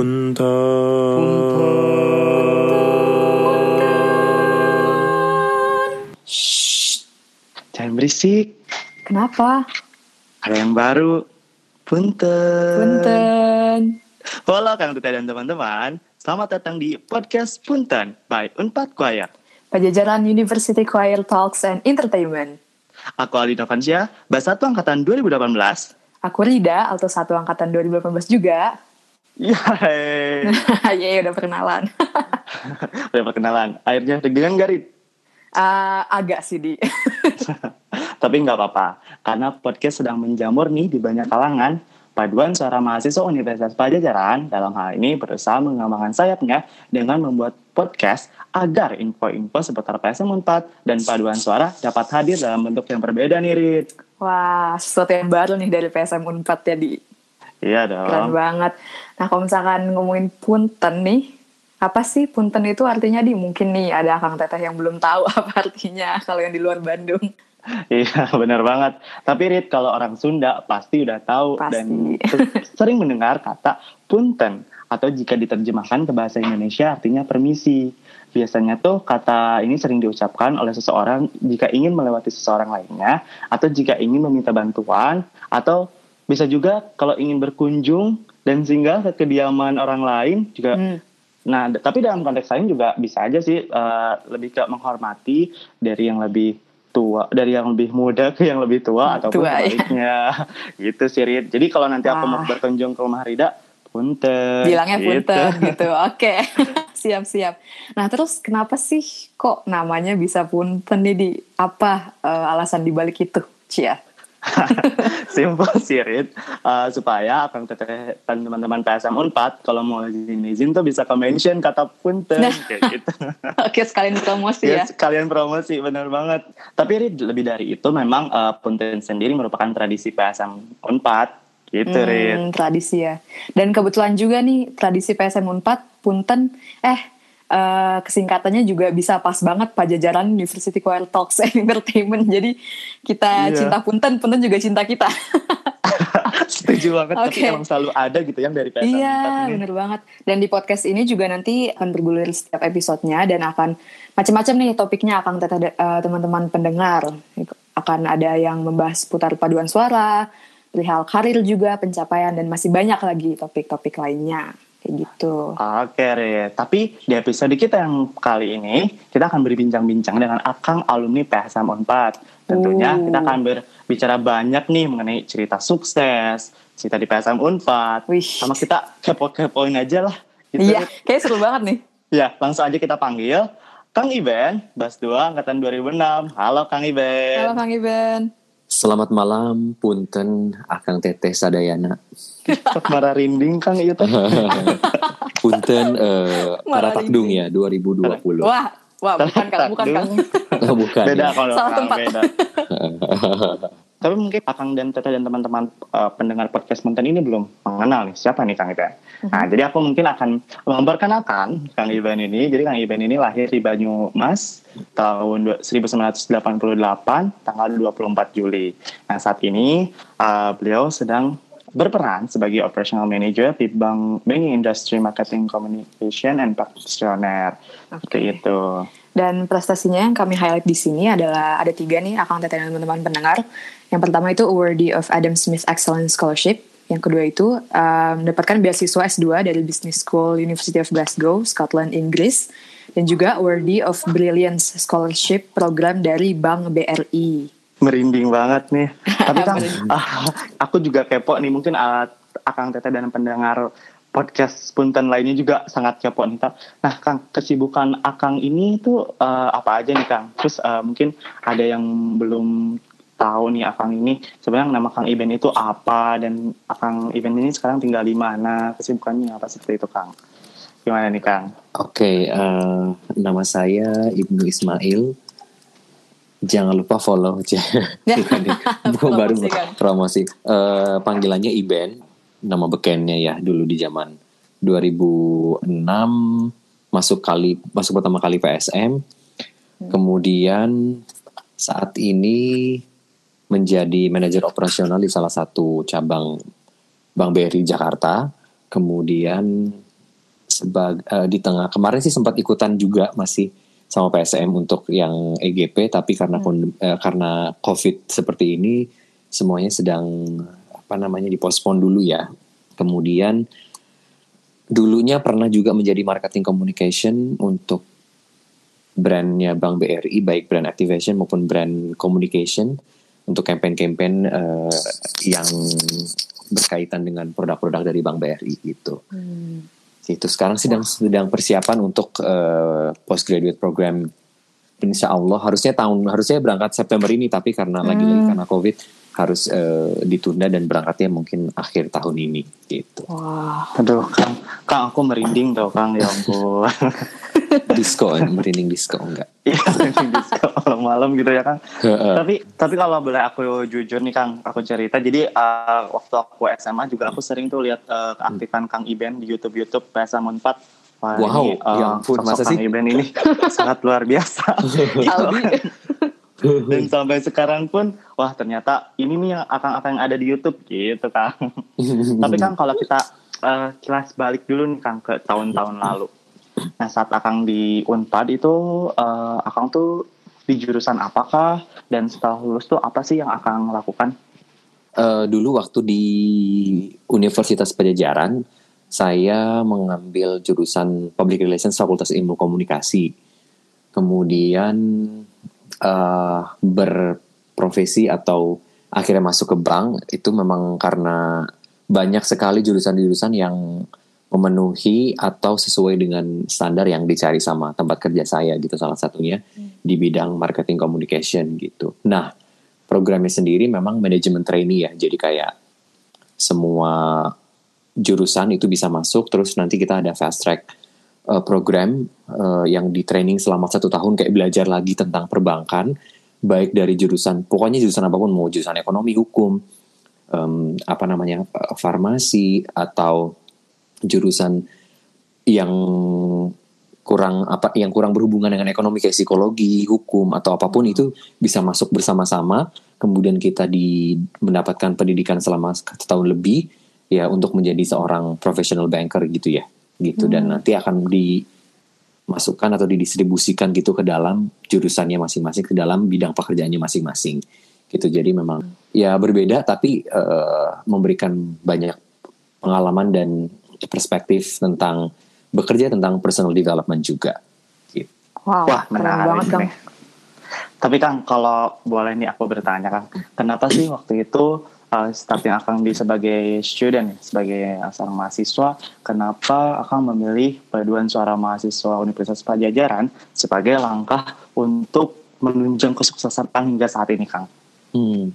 Punten. Jangan berisik. Kenapa? Ada yang baru. Punten. Punten. Halo Kang Tuta dan teman-teman. Selamat datang di podcast Punten by Unpad Choir. Pajajaran University Choir Talks and Entertainment. Aku Ali Novansyah, Bas 1 Angkatan 2018. Aku Rida, Alto 1 Angkatan 2018 juga. Yeay. Yeay, udah perkenalan. Udah perkenalan. Akhirnya deg-degan gak, Rit? Uh, agak sih, Di. Tapi nggak apa-apa, karena podcast sedang menjamur nih di banyak kalangan. Paduan suara mahasiswa Universitas Pajajaran dalam hal ini berusaha mengembangkan sayapnya dengan membuat podcast agar info-info seputar PSM 4 dan paduan suara dapat hadir dalam bentuk yang berbeda nih, Rit. Wah, sesuatu yang baru nih dari PSM Unpad ya, Iya Keren dong. banget. Nah, kalau misalkan ngomongin punten nih, apa sih punten itu artinya di mungkin nih ada Kang Teteh yang belum tahu apa artinya kalau yang di luar Bandung. Iya, benar banget. Tapi Rit, kalau orang Sunda pasti udah tahu Pasti. dan sering mendengar kata punten atau jika diterjemahkan ke bahasa Indonesia artinya permisi. Biasanya tuh kata ini sering diucapkan oleh seseorang jika ingin melewati seseorang lainnya atau jika ingin meminta bantuan atau bisa juga kalau ingin berkunjung dan singgah ke kediaman orang lain juga Hmm. Nah, tapi dalam konteks lain juga bisa aja sih eh, lebih ke menghormati dari yang lebih tua, dari yang lebih muda ke yang lebih tua ataupun Tua, ya. sebaliknya. gitu sih, Rit. Jadi kalau nanti aku mau Wah. berkunjung ke rumah Rida, punten. Bilangnya gitu. punten gitu. Oke. Siap-siap. Nah, terus kenapa sih kok namanya bisa punten nih di apa eh, alasan dibalik itu? Cia. Simple sih, Rit. Eh, supaya akan teteh dan teman-teman PSM Unpad kalau mau izin-izin tuh bisa ke mention kata punten Nah. kayak gitu. Oke, sekalian promosi ya. Yes, kalian promosi bener banget. Tapi Rit, lebih dari itu memang eh, punten sendiri merupakan tradisi PSM Unpad gitu, Rit. Hmm, tradisi ya. Dan kebetulan juga nih tradisi PSM Unpad, Punten, eh eh, kesingkatannya juga bisa pas banget Pajajaran University Choir Talks and Entertainment. Jadi kita Iya. cinta Punten, Punten juga cinta kita. Setuju banget, tapi Oke. emang selalu ada gitu yang dari PSM iya, 4 ini. bener banget. Dan di podcast ini juga nanti akan bergulir setiap episodenya dan akan macam-macam nih topiknya akan eh, teman-teman pendengar. Akan ada yang membahas putar paduan suara, perihal karir juga, pencapaian dan masih banyak lagi topik-topik lainnya. Kayak gitu. Oke, Rit. Tapi di episode kita yang kali ini, kita akan berbincang-bincang dengan Akang alumni PSM Unpad. Tentunya Uh. kita akan berbicara banyak nih mengenai cerita sukses, cerita di PSM Unpad. Wih. Sama kita kepo-kepoin aja lah. Gitu, Iya, kayak seru banget nih. Ya, langsung aja kita panggil Kang Iben, Bas 2, Angkatan 2006. Halo Kang Iben. Halo Kang Iben. Selamat malam, punten Akang Teteh Sadayana. Sok marah rinding Kang itu. Punten eh Marah Karatakdung ya 2020. Wah, wah bukan Kang, bukan Kang. Oh, bukan. Beda ya. kalau Salah Kang, tempat. beda. Tapi mungkin Akang dan Tete dan teman-teman eh, pendengar podcast Punten ini belum mengenal nih siapa nih Kang Iben. Nah, jadi aku mungkin akan memperkenalkan Kang Iben ini. Jadi Kang Iben ini lahir di Banyumas tahun du- 1988 tanggal 24 Juli. Nah, saat ini eh, beliau sedang berperan sebagai operational manager di Bank Banking Industry Marketing Communication and Practitioner. Seperti itu. Dan prestasinya yang kami highlight di sini adalah ada tiga nih Akang Teteh dan teman-teman pendengar. Yang pertama itu Awardee of Adam Smith Excellence Scholarship. Yang kedua itu um, mendapatkan beasiswa S2 dari Business School University of Glasgow, Scotland, Inggris. Dan juga Awardee of Brilliance Scholarship program dari Bank BRI. merinding banget nih. Tapi kan ah, aku juga kepo nih mungkin ah, Akang Teteh dan pendengar podcast Punten lainnya juga sangat kepo nih Kang. Nah Kang kesibukan Akang ini tuh eh, apa aja nih Kang? Terus eh, mungkin ada yang belum tahu nih Akang ini sebenarnya nama Kang Iben itu apa dan Akang Iben ini sekarang tinggal di mana kesibukannya apa seperti itu Kang? Gimana nih Kang? Oke, eh, nama saya Ibnu Ismail. Jangan lupa follow aja. Bukan nih, bukan baru Promosi, kan? promosi. Eh, panggilannya Iben, nama bekennya ya dulu di zaman 2006 masuk kali masuk pertama kali PSM. Kemudian saat ini menjadi manajer operasional di salah satu cabang Bank BRI Jakarta. Kemudian sebagai uh, di tengah kemarin sih sempat ikutan juga masih sama PSM untuk yang EGP tapi karena hmm. uh, karena COVID seperti ini semuanya sedang apa namanya dipospon dulu ya. Kemudian dulunya pernah juga menjadi marketing communication untuk brandnya Bank BRI baik brand activation maupun brand communication untuk campaign-campaign uh, yang berkaitan dengan produk-produk dari Bank BRI gitu. Hmm. Itu sekarang sedang sedang persiapan untuk uh, postgraduate program. Insya Allah harusnya tahun harusnya berangkat September ini tapi karena lagi lagi hmm. karena COVID harus uh, ditunda dan berangkatnya mungkin akhir tahun ini gitu. Wah, aduh Kang, Kang aku merinding tau Kang ya ampun. disco merinding disco enggak iya merinding disco malam-malam gitu ya kang tapi tapi kalau boleh aku jujur nih kang aku cerita jadi uh, waktu aku SMA juga aku sering tuh lihat uh, keaktifan kang Iben di YouTube YouTube PSM 4 Wah, wow, ini, uh, ya ampun, masa sih? Iben ini sangat luar biasa. gitu. Dan sampai sekarang pun, wah ternyata ini nih yang akan-akan yang ada di YouTube gitu kang. Tapi kan kalau kita uh, kilas balik dulu nih kang ke tahun-tahun lalu Nah saat Akang di Unpad itu uh, Akang tuh di jurusan apakah dan setelah lulus tuh apa sih yang Akang lakukan? Uh, dulu waktu di Universitas Pajajaran saya mengambil jurusan Public Relations Fakultas Ilmu Komunikasi. Kemudian uh, berprofesi atau akhirnya masuk ke bank itu memang karena banyak sekali jurusan-jurusan yang memenuhi atau sesuai dengan standar yang dicari sama tempat kerja saya gitu salah satunya hmm. di bidang marketing communication gitu. Nah, programnya sendiri memang manajemen trainee ya. Jadi kayak semua jurusan itu bisa masuk terus nanti kita ada fast track uh, program uh, yang di training selama satu tahun kayak belajar lagi tentang perbankan baik dari jurusan pokoknya jurusan apa pun mau jurusan ekonomi hukum um, apa namanya farmasi atau jurusan yang kurang apa yang kurang berhubungan dengan ekonomi kayak psikologi, hukum atau apa pun itu bisa masuk bersama-sama. Kemudian kita di mendapatkan pendidikan selama satu tahun lebih ya untuk menjadi seorang professional banker gitu ya, gitu hmm. dan nanti akan dimasukkan atau didistribusikan gitu ke dalam jurusannya masing-masing ke dalam bidang pekerjaannya masing-masing gitu. Jadi memang ya berbeda tapi uh, memberikan banyak pengalaman dan perspektif tentang bekerja tentang personal development juga. Gitu. Wow, Wah, menarik banget Kang. Tapi Kang, kalau boleh nih aku bertanya Kang, kenapa sih waktu itu uh, starting Akang di sebagai student, sebagai seorang mahasiswa, kenapa Akang memilih paduan suara mahasiswa Universitas Pajajaran sebagai langkah untuk menunjang kesuksesan Kang hingga saat ini Kang? Hmm.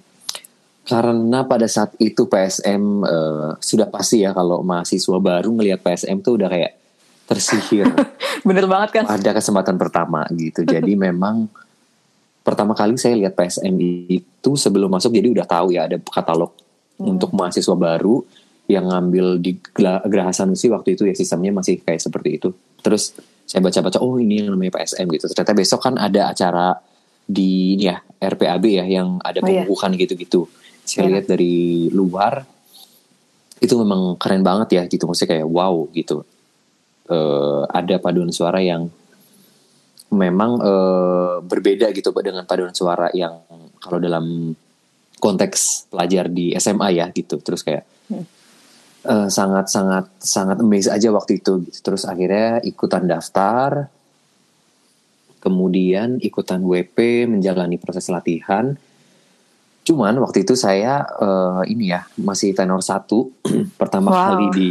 Karena pada saat itu PSM uh, eh, sudah pasti ya kalau mahasiswa baru ngelihat PSM tuh udah kayak tersihir. Bener banget kan? Ada kesempatan pertama gitu. Jadi memang pertama kali saya lihat PSM itu sebelum masuk jadi udah tahu ya ada katalog hmm. untuk mahasiswa baru yang ngambil di Geraha Sanusi waktu itu ya sistemnya masih kayak seperti itu. Terus saya baca-baca oh ini yang namanya PSM gitu. Ternyata besok kan ada acara di ini ya RPAB ya yang ada pengukuhan oh, iya. gitu-gitu saya yeah. lihat dari luar itu memang keren banget ya gitu maksudnya kayak wow gitu uh, ada paduan suara yang memang uh, berbeda gitu dengan paduan suara yang kalau dalam konteks pelajar di SMA ya gitu terus kayak hmm. uh, sangat sangat sangat amazed aja waktu itu gitu. terus akhirnya ikutan daftar kemudian ikutan WP menjalani proses latihan Cuman waktu itu saya uh, ini ya masih tenor satu pertama wow. kali di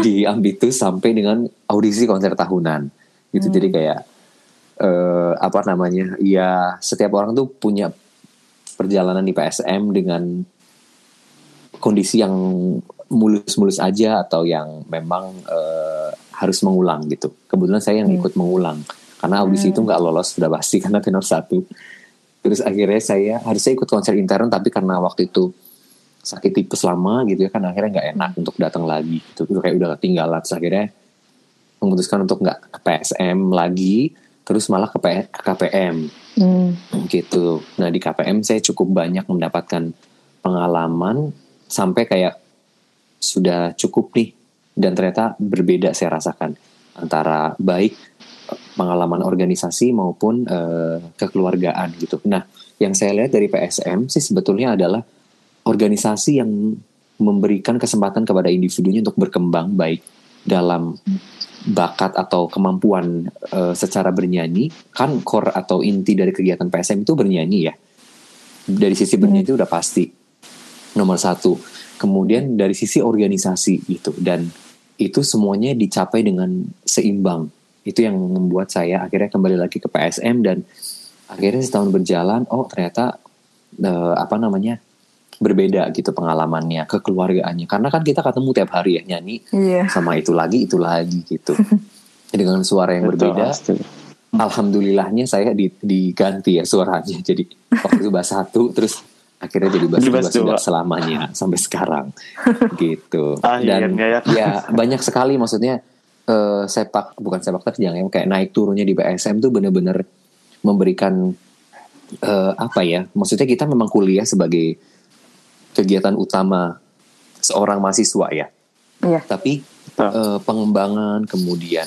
di Ambitus sampai dengan audisi konser tahunan gitu. Hmm. Jadi kayak uh, apa namanya? Ya setiap orang tuh punya perjalanan di PSM dengan kondisi yang mulus-mulus aja atau yang memang uh, harus mengulang gitu. Kebetulan saya yang hmm. ikut mengulang karena audisi hmm. itu nggak lolos sudah pasti karena tenor satu terus akhirnya saya harusnya ikut konser intern tapi karena waktu itu sakit tipes lama gitu ya kan akhirnya nggak enak untuk datang lagi gitu kayak udah ketinggalan terus akhirnya memutuskan untuk nggak ke PSM lagi terus malah ke, P ke KPM hmm. gitu nah di KPM saya cukup banyak mendapatkan pengalaman sampai kayak sudah cukup nih dan ternyata berbeda saya rasakan antara baik pengalaman organisasi maupun uh, kekeluargaan gitu. Nah, yang saya lihat dari PSM sih sebetulnya adalah organisasi yang memberikan kesempatan kepada individunya untuk berkembang baik dalam bakat atau kemampuan uh, secara bernyanyi kan core atau inti dari kegiatan PSM itu bernyanyi ya? Dari sisi bernyanyi itu udah pasti. Nomor satu. Kemudian dari sisi organisasi gitu. Dan itu semuanya dicapai dengan seimbang. Itu yang membuat saya akhirnya kembali lagi ke PSM dan akhirnya setahun berjalan oh ternyata uh, apa namanya berbeda gitu pengalamannya kekeluargaannya. Karena kan kita ketemu tiap hari ya nyanyi. Yeah. sama itu lagi itu lagi gitu. Dengan suara yang Betul, berbeda pasti. alhamdulillahnya saya di, diganti ya suaranya. Jadi waktu itu bahas satu terus akhirnya jadi bahas dua sudah selamanya sampai sekarang. Gitu. Ah, iya, dan iya, iya. ya banyak sekali maksudnya uh, sepak bukan sepak terjang ya kayak naik turunnya di BSM tuh bener-bener memberikan uh, apa ya maksudnya kita memang kuliah sebagai kegiatan utama seorang mahasiswa ya. Iya. Tapi uh, pengembangan kemudian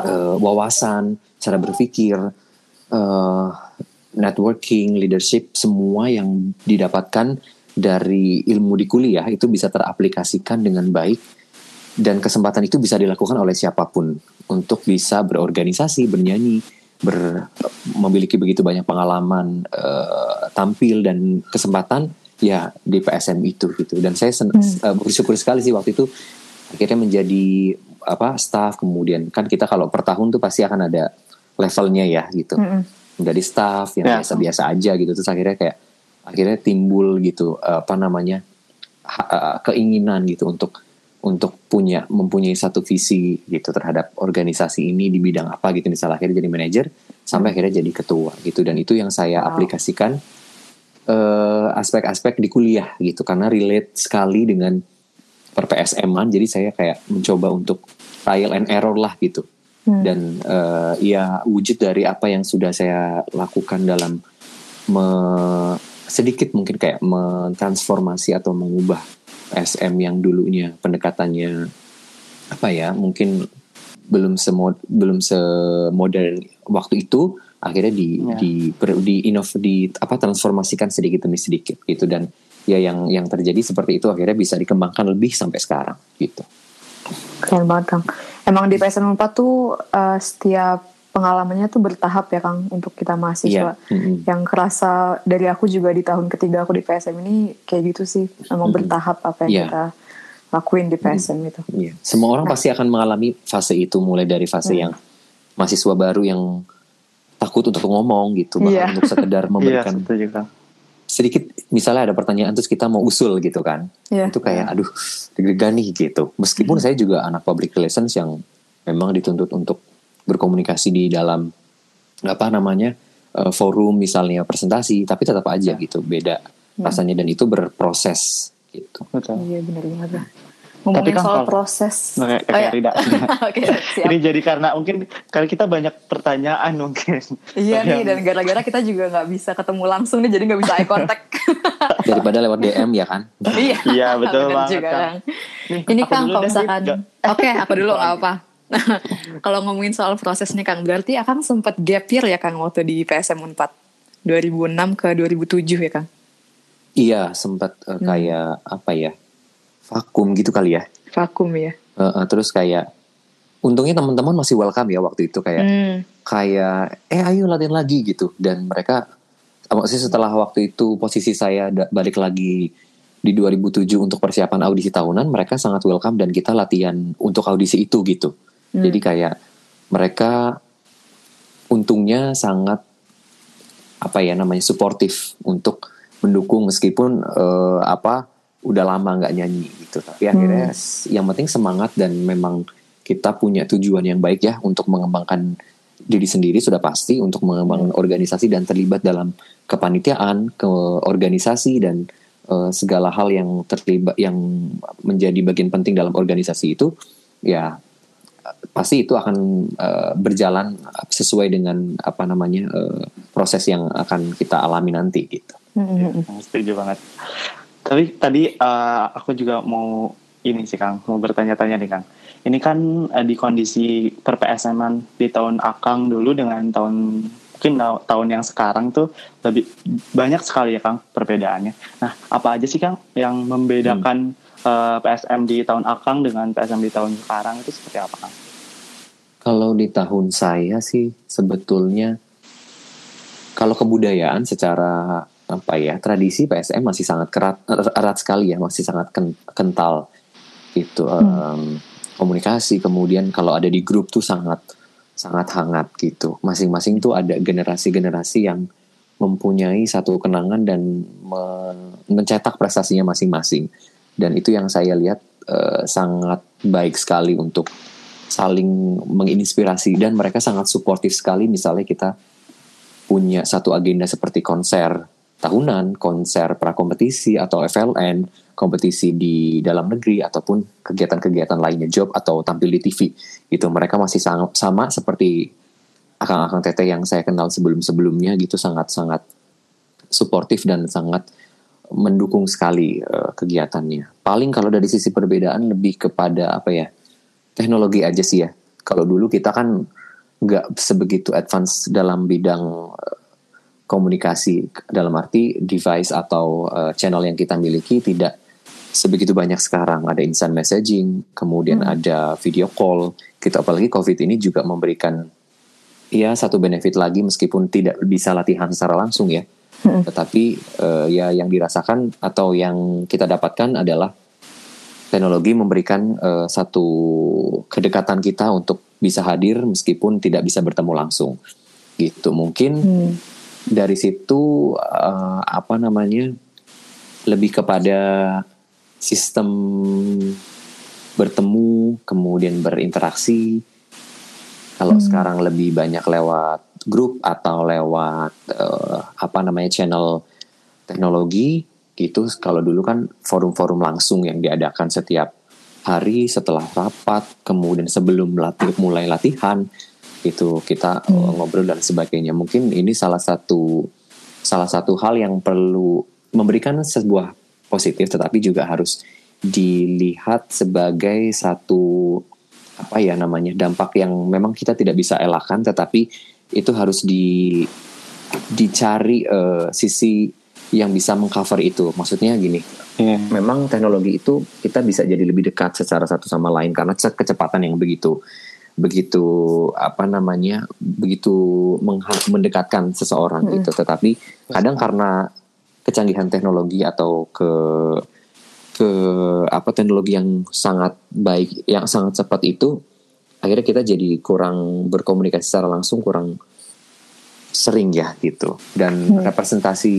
uh, wawasan, cara berpikir, uh, networking, leadership, semua yang didapatkan dari ilmu di kuliah itu bisa teraplikasikan dengan baik dan kesempatan itu bisa dilakukan oleh siapa pun untuk bisa berorganisasi, bernyanyi, ber, memiliki begitu banyak pengalaman uh, tampil dan kesempatan ya di PSM itu gitu dan saya sen- hmm. uh, bersyukur sekali sih waktu itu akhirnya menjadi apa staff kemudian kan kita kalau per tahun tuh pasti akan ada levelnya ya gitu hmm. menjadi staff yang ya. biasa-biasa aja gitu terus akhirnya kayak akhirnya timbul gitu apa namanya ha- keinginan gitu untuk untuk punya mempunyai satu visi gitu terhadap organisasi ini di bidang apa gitu misalnya akhirnya jadi manajer sampai akhirnya jadi ketua gitu dan itu yang saya wow. aplikasikan uh, aspek-aspek di kuliah gitu karena relate sekali dengan per PSM-an jadi saya kayak mencoba untuk trial and error lah gitu hmm. dan uh, ya wujud dari apa yang sudah saya lakukan dalam me, sedikit mungkin kayak mentransformasi atau mengubah PSM yang dulunya pendekatannya apa ya mungkin belum semod belum semodern waktu itu akhirnya di yeah. di di inov di apa transformasikan sedikit demi sedikit gitu dan ya yang yang terjadi seperti itu akhirnya bisa dikembangkan lebih sampai sekarang gitu. Keren banget Kang. Emang di PSM 4 tuh uh, setiap pengalamannya tuh bertahap ya Kang untuk kita mahasiswa. Yeah. Mm -hmm. Yang kerasa dari aku juga di tahun ketiga aku di PSM ini kayak gitu sih. Emang mm -hmm. bertahap apa yang yeah. kita lakuin di PSM mm. itu. Yeah. Semua orang nah. pasti akan mengalami fase itu mulai dari fase mm. yang mahasiswa baru yang takut untuk ngomong gitu bahkan yeah. untuk sekedar memberikan yeah, sedikit misalnya ada pertanyaan terus kita mau usul gitu kan yeah. itu kayak aduh deg-degan nih gitu meskipun hmm. saya juga anak public relations yang memang dituntut untuk berkomunikasi di dalam apa namanya uh, forum misalnya presentasi tapi tetap aja yeah. gitu beda yeah. rasanya dan itu berproses gitu iya benar banget Tapi kan soal kalau, proses. Oke, okay, oh, ya. tidak. okay, Ini jadi karena mungkin karena kita banyak pertanyaan mungkin. Iya nih dan gara-gara kita juga nggak bisa ketemu langsung nih jadi nggak bisa eye contact. Daripada lewat DM ya kan? iya. Iya betul banget juga, kan. Nih, Ini kan kalau misalkan, oke okay, aku dulu nggak apa. kalau ngomongin soal proses nih Kang, berarti akan sempat gap year ya Kang waktu di PSM 4 2006 ke 2007 ya Kang? Iya, sempat uh, kayak hmm. apa ya? Vakum gitu kali ya vakum ya uh, uh, terus kayak untungnya teman-teman masih welcome ya waktu itu kayak hmm. kayak eh ayo latihan lagi gitu dan mereka maksudnya setelah waktu itu posisi saya balik lagi di 2007 untuk persiapan audisi tahunan mereka sangat welcome dan kita latihan untuk audisi itu gitu hmm. jadi kayak mereka untungnya sangat apa ya namanya suportif untuk mendukung meskipun uh, apa udah lama nggak nyanyi gitu tapi akhirnya hmm. yang penting semangat dan memang kita punya tujuan yang baik ya untuk mengembangkan diri sendiri sudah pasti untuk mengembangkan hmm. organisasi dan terlibat dalam kepanitiaan ke organisasi dan uh, segala hal yang terlibat yang menjadi bagian penting dalam organisasi itu ya pasti itu akan uh, berjalan sesuai dengan apa namanya uh, proses yang akan kita alami nanti gitu. Hmm. Setuju banget. Tapi tadi uh, aku juga mau ini sih Kang, mau bertanya-tanya nih Kang. ini kan uh, di kondisi per PSM di tahun Akang dulu dengan tahun mungkin tahun yang sekarang tuh lebih banyak sekali ya Kang perbedaannya. Nah, apa aja sih Kang yang membedakan hmm. uh, PSM di tahun Akang dengan PSM di tahun sekarang itu seperti apa Kang? Kalau di tahun saya sih sebetulnya kalau kebudayaan secara apa ya tradisi PSM masih sangat kerat erat sekali ya masih sangat kental hmm. um, komunikasi. Kemudian kalau ada di grup tuh sangat sangat hangat gitu. Masing-masing tuh ada generasi-generasi yang mempunyai satu kenangan dan mencetak prestasinya masing-masing. Dan itu yang saya lihat uh, sangat baik sekali untuk saling menginspirasi. Dan mereka sangat suportif sekali misalnya kita punya satu agenda seperti konser tahunan, konser prakompetisi atau FLN, kompetisi di dalam negeri ataupun kegiatan-kegiatan lainnya job atau tampil di TV gitu mereka masih sama, sama seperti akang-akang teteh yang saya kenal sebelum-sebelumnya gitu sangat-sangat suportif dan sangat mendukung sekali uh, kegiatannya. Paling kalau dari sisi perbedaan lebih kepada apa ya teknologi aja sih ya. Kalau dulu kita kan nggak sebegitu advance dalam bidang uh, komunikasi dalam arti device atau uh, channel yang kita miliki tidak sebegitu banyak sekarang. Ada instant messaging kemudian hmm. ada video call. Kita apalagi covid ini juga memberikan ya satu benefit lagi meskipun tidak bisa latihan secara langsung ya. Hmm. tetapi uh, ya yang dirasakan atau yang kita dapatkan adalah teknologi memberikan uh, satu kedekatan kita untuk bisa hadir meskipun tidak bisa bertemu langsung. Gitu mungkin hmm dari situ uh, apa namanya lebih kepada sistem bertemu kemudian berinteraksi kalau hmm. sekarang lebih banyak lewat grup atau lewat uh, apa namanya channel teknologi gitu kalau dulu kan forum-forum langsung yang diadakan setiap hari setelah rapat kemudian sebelum latih mulai latihan itu kita hmm. ngobrol dan sebagainya mungkin ini salah satu salah satu hal yang perlu memberikan sebuah positif tetapi juga harus dilihat sebagai satu apa ya namanya dampak yang memang kita tidak bisa elakkan tetapi itu harus di dicari uh, sisi yang bisa mengcover itu maksudnya gini yeah. memang teknologi itu kita bisa jadi lebih dekat secara satu sama lain karena kecepatan yang begitu begitu apa namanya begitu mendekatkan seseorang hmm. gitu tetapi kadang karena kecanggihan teknologi atau ke ke apa teknologi yang sangat baik yang sangat cepat itu akhirnya kita jadi kurang berkomunikasi secara langsung kurang sering ya gitu dan hmm. representasi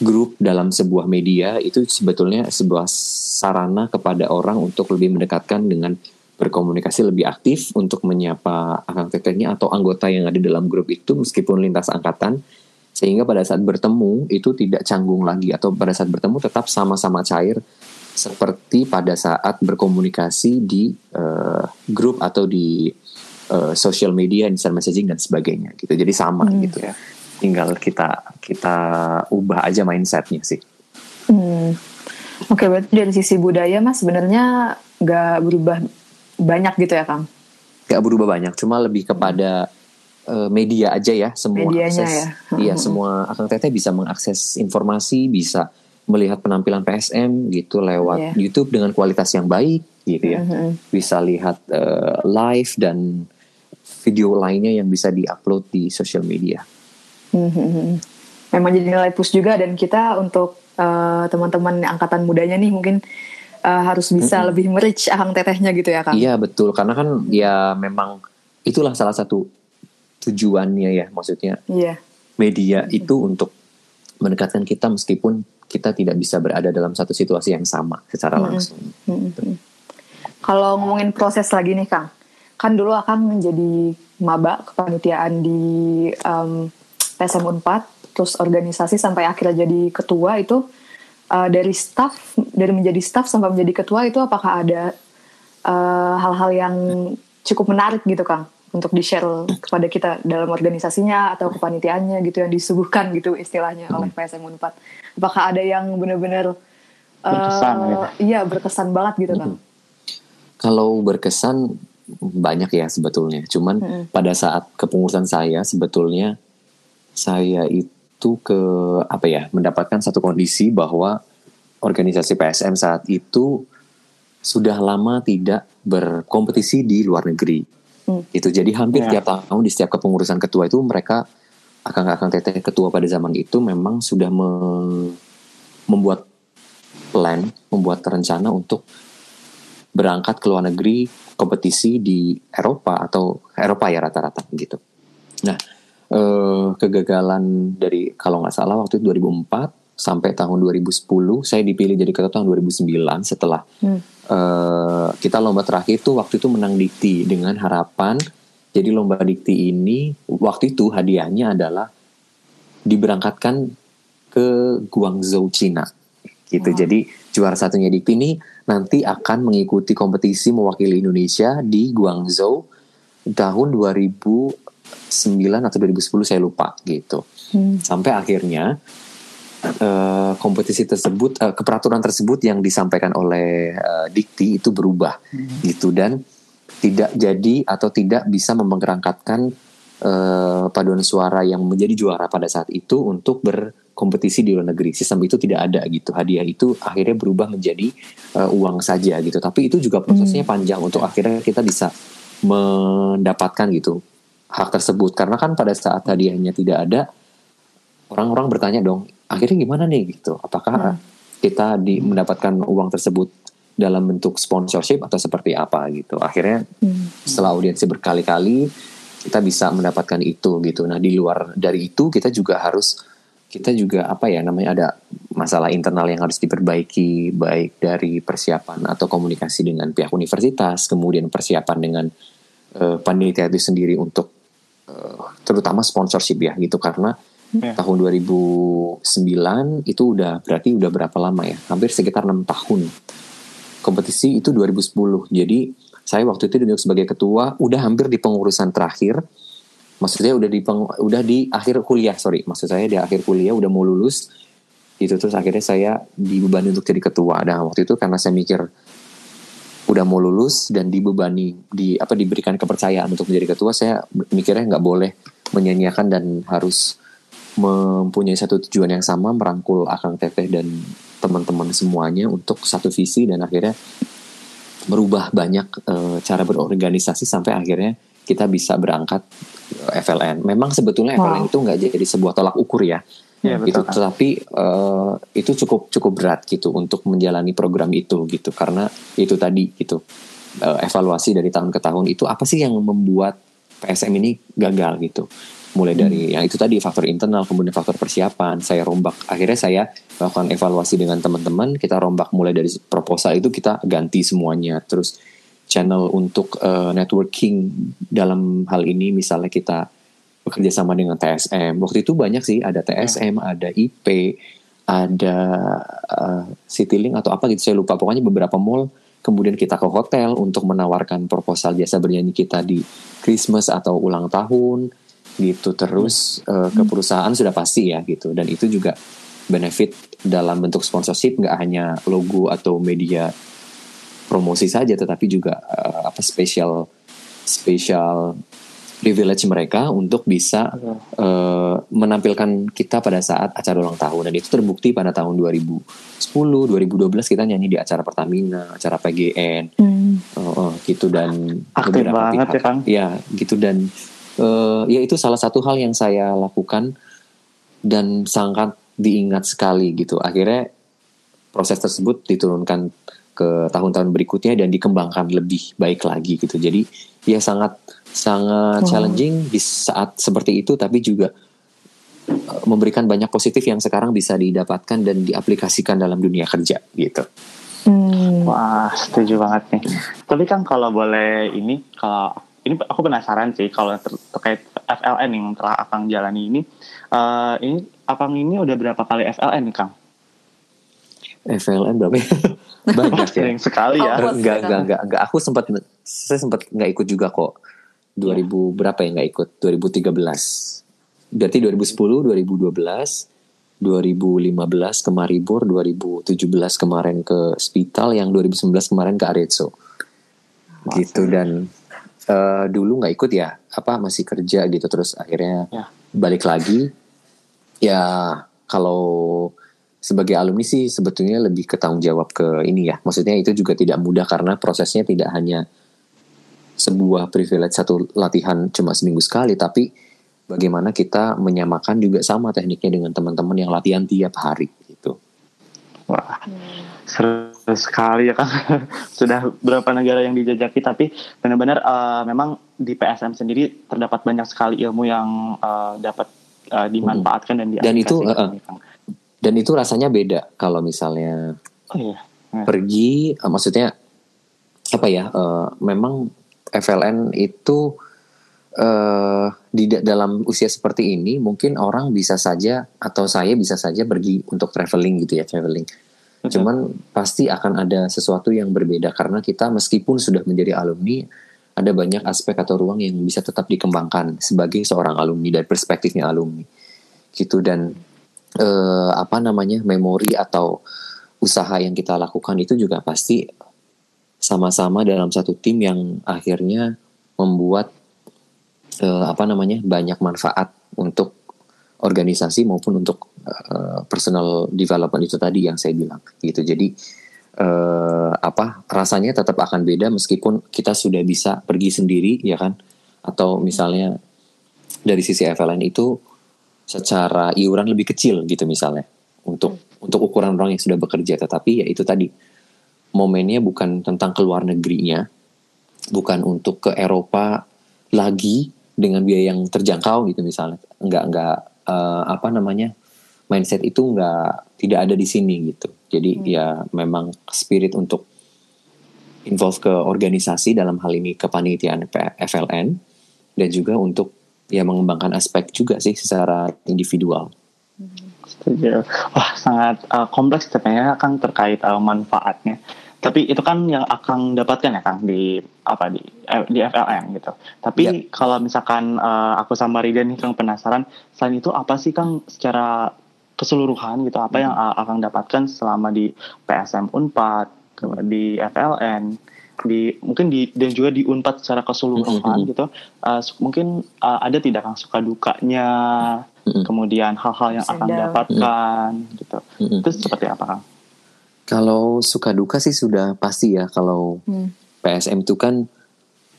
grup dalam sebuah media itu sebetulnya sebuah sarana kepada orang untuk lebih mendekatkan dengan berkomunikasi lebih aktif untuk menyapa akang tetehnya atau anggota yang ada dalam grup itu meskipun lintas angkatan sehingga pada saat bertemu itu tidak canggung lagi atau pada saat bertemu tetap sama-sama cair seperti pada saat berkomunikasi di uh, grup atau di uh, social media, instant messaging dan sebagainya gitu. Jadi sama hmm. gitu ya. Tinggal kita kita ubah aja mindsetnya sih. Hmm. Oke, okay, berarti dari sisi budaya mas sebenarnya nggak berubah banyak gitu ya Kang? Gak berubah banyak, cuma lebih kepada uh, media aja ya semua Medianya akses. ya. Iya semua Akang Teteh bisa mengakses informasi, bisa melihat penampilan PSM gitu lewat yeah. YouTube dengan kualitas yang baik gitu ya. Mm-hmm. Bisa lihat uh, live dan video lainnya yang bisa diupload di sosial media. Mm-hmm. Memang jadi nilai plus juga dan kita untuk uh, teman-teman angkatan mudanya nih mungkin uh, harus bisa mm -hmm. lebih merich akang tetehnya gitu ya kang iya betul karena kan ya memang itulah salah satu tujuannya ya maksudnya iya. media mm -hmm. itu untuk mendekatkan kita meskipun kita tidak bisa berada dalam satu situasi yang sama secara langsung mm -hmm. kalau ngomongin proses lagi nih kang kan dulu akan menjadi maba kepanitiaan di um, PSM 4 terus organisasi sampai akhirnya jadi ketua itu uh, dari staff dari menjadi staff sampai menjadi ketua itu apakah ada eh, hal-hal uh, yang cukup menarik gitu Kang untuk di share kepada kita dalam organisasinya atau kepanitiaannya gitu yang disuguhkan gitu istilahnya oleh hmm. PSM 4 apakah ada yang benar-benar uh, berkesan ya? iya berkesan banget gitu Kang Kalau berkesan banyak ya sebetulnya. Cuman hmm. pada saat kepengurusan saya sebetulnya saya itu ke apa ya mendapatkan satu kondisi bahwa organisasi PSM saat itu sudah lama tidak berkompetisi di luar negeri. Hmm. Itu jadi hampir yeah. tiap tahun di setiap kepengurusan ketua itu mereka akan-akan teteh ketua pada zaman itu memang sudah me membuat plan, membuat rencana untuk berangkat ke luar negeri kompetisi di Eropa atau Eropa ya rata-rata gitu. Nah, eh, kegagalan dari kalau nggak salah waktu itu 2004 sampai tahun 2010 saya dipilih jadi ketua tahun 2009 setelah hmm. eh, kita lomba terakhir itu waktu itu menang dikti dengan harapan jadi lomba dikti ini waktu itu hadiahnya adalah diberangkatkan ke Guangzhou Cina gitu. Wow. Jadi juara satunya dikti ini nanti akan mengikuti kompetisi mewakili Indonesia di Guangzhou tahun 2009 atau 2010 saya lupa gitu. Hmm. Sampai akhirnya uh, kompetisi tersebut uh, keperaturan tersebut yang disampaikan oleh uh, Dikti itu berubah hmm. gitu dan tidak jadi atau tidak bisa memberangkatkan uh, paduan suara yang menjadi juara pada saat itu untuk ber kompetisi di luar negeri. Sistem itu tidak ada gitu. Hadiah itu akhirnya berubah menjadi uh, uang saja gitu. Tapi itu juga prosesnya hmm. panjang untuk akhirnya kita bisa mendapatkan gitu hak tersebut. Karena kan pada saat hadiahnya tidak ada, orang-orang bertanya dong, akhirnya gimana nih gitu? Apakah hmm. kita di mendapatkan uang tersebut dalam bentuk sponsorship atau seperti apa gitu? Akhirnya hmm. setelah audiensi berkali-kali kita bisa mendapatkan itu gitu. Nah di luar dari itu kita juga harus kita juga apa ya namanya ada masalah internal yang harus diperbaiki baik dari persiapan atau komunikasi dengan pihak universitas kemudian persiapan dengan uh, panitia itu sendiri untuk terutama sponsorship ya gitu. Karena yeah. tahun 2009 itu udah berarti udah berapa lama ya? Hampir sekitar enam tahun. Kompetisi itu 2010 jadi saya waktu itu duduk sebagai ketua udah hampir di pengurusan terakhir. Maksudnya udah di peng, udah di akhir kuliah sorry. Maksud saya di akhir kuliah udah mau lulus. Itu terus akhirnya saya dibebani untuk jadi ketua. Dan waktu itu karena saya mikir udah mau lulus dan dibebani di apa diberikan kepercayaan untuk menjadi ketua saya mikirnya nggak boleh menyanyiakan dan harus mempunyai satu tujuan yang sama merangkul akang teteh dan teman-teman semuanya untuk satu visi dan akhirnya merubah banyak e, cara berorganisasi sampai akhirnya kita bisa berangkat FLN. Memang sebetulnya wow. FLN itu nggak jadi sebuah tolak ukur ya. Ya, gitu. Tetapi uh, itu cukup cukup berat gitu untuk menjalani program itu gitu karena itu tadi gitu uh, evaluasi dari tahun ke tahun itu apa sih yang membuat PSM ini gagal gitu. Mulai dari hmm. yang itu tadi faktor internal kemudian faktor persiapan saya rombak akhirnya saya melakukan evaluasi dengan teman-teman kita rombak mulai dari proposal itu kita ganti semuanya terus channel untuk uh, networking dalam hal ini misalnya kita bekerja sama dengan TSM waktu itu banyak sih ada TSM hmm. ada IP ada uh, Citylink atau apa gitu saya lupa. Pokoknya beberapa mall. Kemudian kita ke hotel untuk menawarkan proposal jasa bernyanyi kita di Christmas atau ulang tahun gitu. Terus uh, ke perusahaan sudah pasti ya gitu. Dan itu juga benefit dalam bentuk sponsorship nggak hanya logo atau media promosi saja tetapi juga uh, apa spesial spesial privilege mereka untuk bisa uh, menampilkan kita pada saat acara ulang tahun. Dan itu terbukti pada tahun 2010 2012 kita nyanyi di acara Pertamina acara PGN hmm. uh, uh, gitu dan aktif banget pihak, ya Kang. Ya gitu dan uh, ya itu salah satu hal yang saya lakukan dan sangat diingat sekali gitu. Akhirnya proses tersebut diturunkan ke tahun-tahun berikutnya dan dikembangkan lebih baik lagi gitu. Jadi ya sangat sangat wow. challenging di saat seperti itu tapi juga uh, memberikan banyak positif yang sekarang bisa didapatkan dan diaplikasikan dalam dunia kerja gitu. Hmm. Wah, setuju banget nih. Tapi kan kalau boleh ini kalau ini aku penasaran sih kalau ter terkait FLN yang telah Akang jalani ini uh, ini Akang ini udah berapa kali FLN nih Kang? FLN berapa ya? Banyak ya. Sering sekali ya. Oh, enggak, enggak, enggak, enggak. Aku sempat saya sempat enggak ikut juga kok. 2000 yeah. berapa ya enggak ikut? 2013. Berarti 2010, 2012, 2015 ke Maribor, 2017 kemarin ke Spital, yang 2019 kemarin ke Arezzo. gitu dan uh, dulu nggak ikut ya apa masih kerja gitu terus akhirnya Ya. balik lagi ya kalau sebagai alumni sih sebetulnya lebih ke tanggung jawab ke ini ya maksudnya itu juga tidak mudah karena prosesnya tidak hanya sebuah privilege satu latihan cuma seminggu sekali tapi bagaimana kita menyamakan juga sama tekniknya dengan teman-teman yang latihan tiap hari gitu Wah, seru sekali ya kan. Sudah berapa negara yang dijajaki, tapi benar-benar eh, memang di PSM sendiri terdapat banyak sekali ilmu yang eh, dapat eh, dimanfaatkan dan Dan itu, diaplikasikan nih, Kang. Dan itu rasanya beda kalau misalnya Oh iya. Nah, pergi eh, maksudnya apa ya eh, memang FLN itu eh di da- dalam usia seperti ini mungkin orang bisa saja atau saya bisa saja pergi untuk traveling gitu ya traveling. Cuman pasti akan ada sesuatu yang berbeda karena kita meskipun sudah menjadi alumni ada banyak aspek atau ruang yang bisa tetap dikembangkan sebagai seorang alumni dari perspektifnya alumni. Gitu dan eh, apa namanya memori atau usaha yang kita lakukan itu juga pasti sama-sama dalam satu tim yang akhirnya membuat eh, apa namanya banyak manfaat untuk organisasi maupun untuk eh, personal development itu tadi yang saya bilang gitu. Jadi eh, apa rasanya tetap akan beda meskipun kita sudah bisa pergi sendiri ya kan? Atau misalnya dari sisi FLN itu secara iuran lebih kecil gitu misalnya. Untuk untuk ukuran orang yang sudah bekerja. Tetapi ya itu tadi momennya bukan tentang keluar negerinya bukan untuk ke Eropa lagi dengan biaya yang terjangkau gitu misalnya. Nggak nggak eh, apa namanya mindset itu nggak tidak ada di sini gitu. Jadi ya memang spirit untuk involve ke organisasi dalam hal ini kepanitiaan FLN dan juga untuk ya mengembangkan aspek juga sih secara individual Setuju. Wah, sangat uh, kompleks sebenarnya Kang terkait uh, manfaatnya. Tapi itu kan yang akan dapatkan ya Kang di apa di eh, di FLN gitu. Tapi Ya. kalau misalkan uh, aku sama Rida nih Kang penasaran, selain itu apa sih Kang secara keseluruhan gitu apa yang uh, akan dapatkan selama di PSM Unpad, di FLN, di mungkin di dan juga di Unpad secara keseluruhan Mhm. gitu. Uh, mungkin uh, ada tidak Kang suka dukanya, Mhm. kemudian hal-hal yang akan dapatkan gitu. Mm-mm. Itu seperti apa Kang? Kalau suka duka sih sudah pasti ya kalau Hmm. PSM itu kan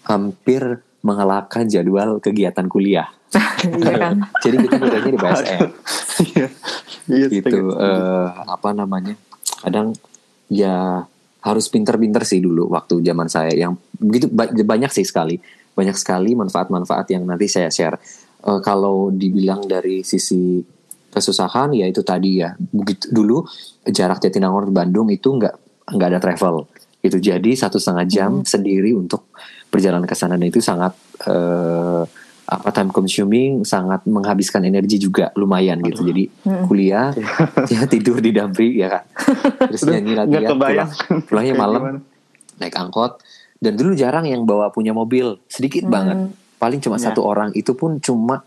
hampir mengalahkan jadwal kegiatan kuliah. Iya kan? Jadi kita kerjanya di PSM Iya, gitu. eh, apa namanya? Kadang ya harus pinter-pinter sih dulu waktu zaman saya yang begitu ba- banyak sih sekali. Banyak sekali manfaat-manfaat yang nanti saya share. Eh, kalau dibilang dari sisi kesusahan ya itu tadi ya. Begitu dulu jarak Jatinangor Bandung itu nggak nggak ada travel. Itu jadi satu setengah jam sendiri untuk perjalanan ke sana. Dan itu sangat eh, apa time consuming sangat menghabiskan energi juga lumayan gitu. Jadi Mm. kuliah ya tidur di Damri ya kan terus nyanyi lagi Nggak ya kebayang. pulang, pulangnya malam naik angkot. Dan dulu jarang yang bawa punya mobil sedikit Hmm. banget. Paling cuma Ya. satu orang itu pun cuma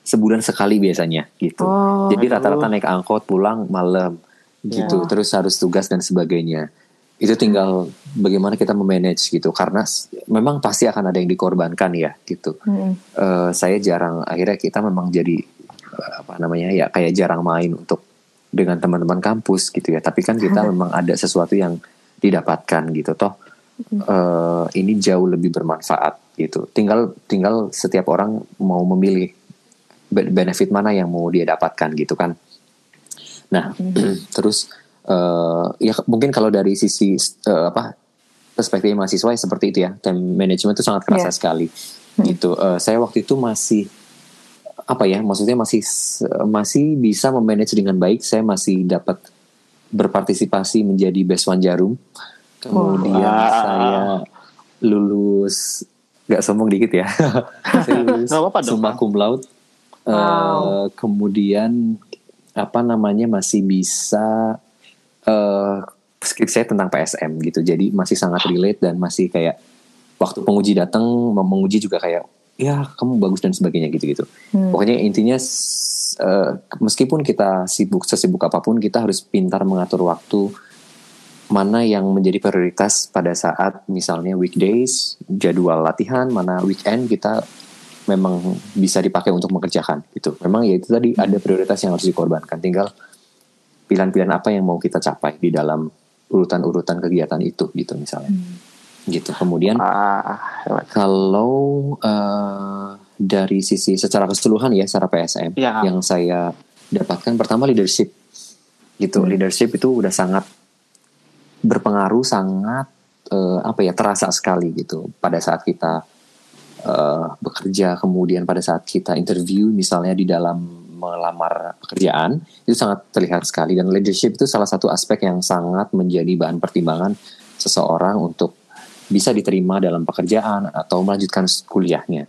sebulan sekali biasanya gitu. Oh, jadi rata-rata naik angkot pulang malam gitu. Ya. terus harus tugas dan sebagainya itu tinggal bagaimana kita memanage gitu. Karena memang pasti akan ada yang dikorbankan ya gitu. Hmm. Eh, saya jarang akhirnya kita memang jadi eh, apa namanya ya kayak jarang main untuk dengan teman-teman kampus gitu ya. Tapi kan kita memang ada sesuatu yang didapatkan gitu toh. Eh, ini jauh lebih bermanfaat gitu. Tinggal tinggal setiap orang mau memilih be- benefit mana yang mau dia dapatkan gitu kan. Nah terus eh, ya mungkin kalau dari sisi eh, apa perspektif mahasiswa ya seperti itu ya. Time management itu sangat kerasa Iya. sekali. Gitu. Eh, saya waktu itu masih apa ya maksudnya masih masih bisa memanage dengan baik. Saya masih dapat berpartisipasi menjadi best one jarum. Kemudian Wah. saya lulus nggak sombong dikit ya. Saya lulus summa cum laude. Wow. kemudian apa namanya masih bisa skrip saya tentang PSM gitu. Jadi masih sangat relate dan masih kayak waktu penguji datang mau menguji juga kayak ya kamu bagus dan sebagainya gitu-gitu. Hmm. pokoknya intinya eh, meskipun kita sibuk sesibuk apa pun kita harus pintar mengatur waktu mana yang menjadi prioritas pada saat misalnya weekdays jadwal latihan mana weekend kita memang bisa dipakai untuk mengerjakan gitu. Memang ya itu tadi ada prioritas yang harus dikorbankan. Tinggal pilihan-pilihan apa yang mau kita capai di dalam urutan-urutan kegiatan itu gitu misalnya hmm. gitu kemudian ah, kalau uh, dari sisi secara keseluruhan ya secara PSM ya. yang saya dapatkan pertama leadership gitu hmm. leadership itu udah sangat berpengaruh sangat uh, apa ya terasa sekali gitu pada saat kita uh, bekerja kemudian pada saat kita interview misalnya di dalam melamar pekerjaan itu sangat terlihat sekali dan leadership itu salah satu aspek yang sangat menjadi bahan pertimbangan seseorang untuk bisa diterima dalam pekerjaan atau melanjutkan kuliahnya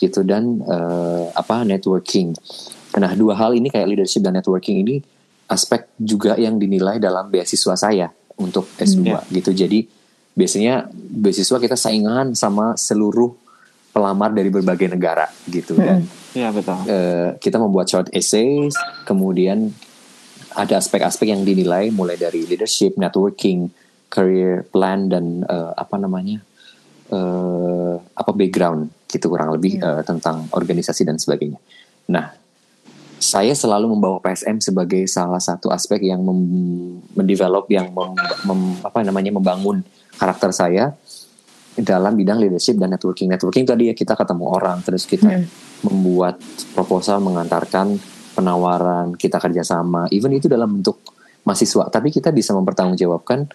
gitu dan uh, apa networking. Nah dua hal ini kayak leadership dan networking ini aspek juga yang dinilai dalam beasiswa saya untuk S2 hmm, yeah. gitu. Jadi biasanya beasiswa kita saingan sama seluruh pelamar dari berbagai negara gitu kan. Iya betul. Uh, kita membuat short essays, kemudian ada aspek-aspek yang dinilai mulai dari leadership, networking, career plan dan uh, apa namanya uh, apa background gitu kurang lebih yeah. uh, tentang organisasi dan sebagainya. Nah, saya selalu membawa PSM sebagai salah satu aspek yang mendevelop yang mem, mem, apa namanya membangun karakter saya dalam bidang leadership dan networking. Networking tadi ya kita ketemu orang, terus kita hmm membuat proposal mengantarkan penawaran kita kerjasama. Even itu dalam bentuk mahasiswa. Tapi kita bisa mempertanggungjawabkan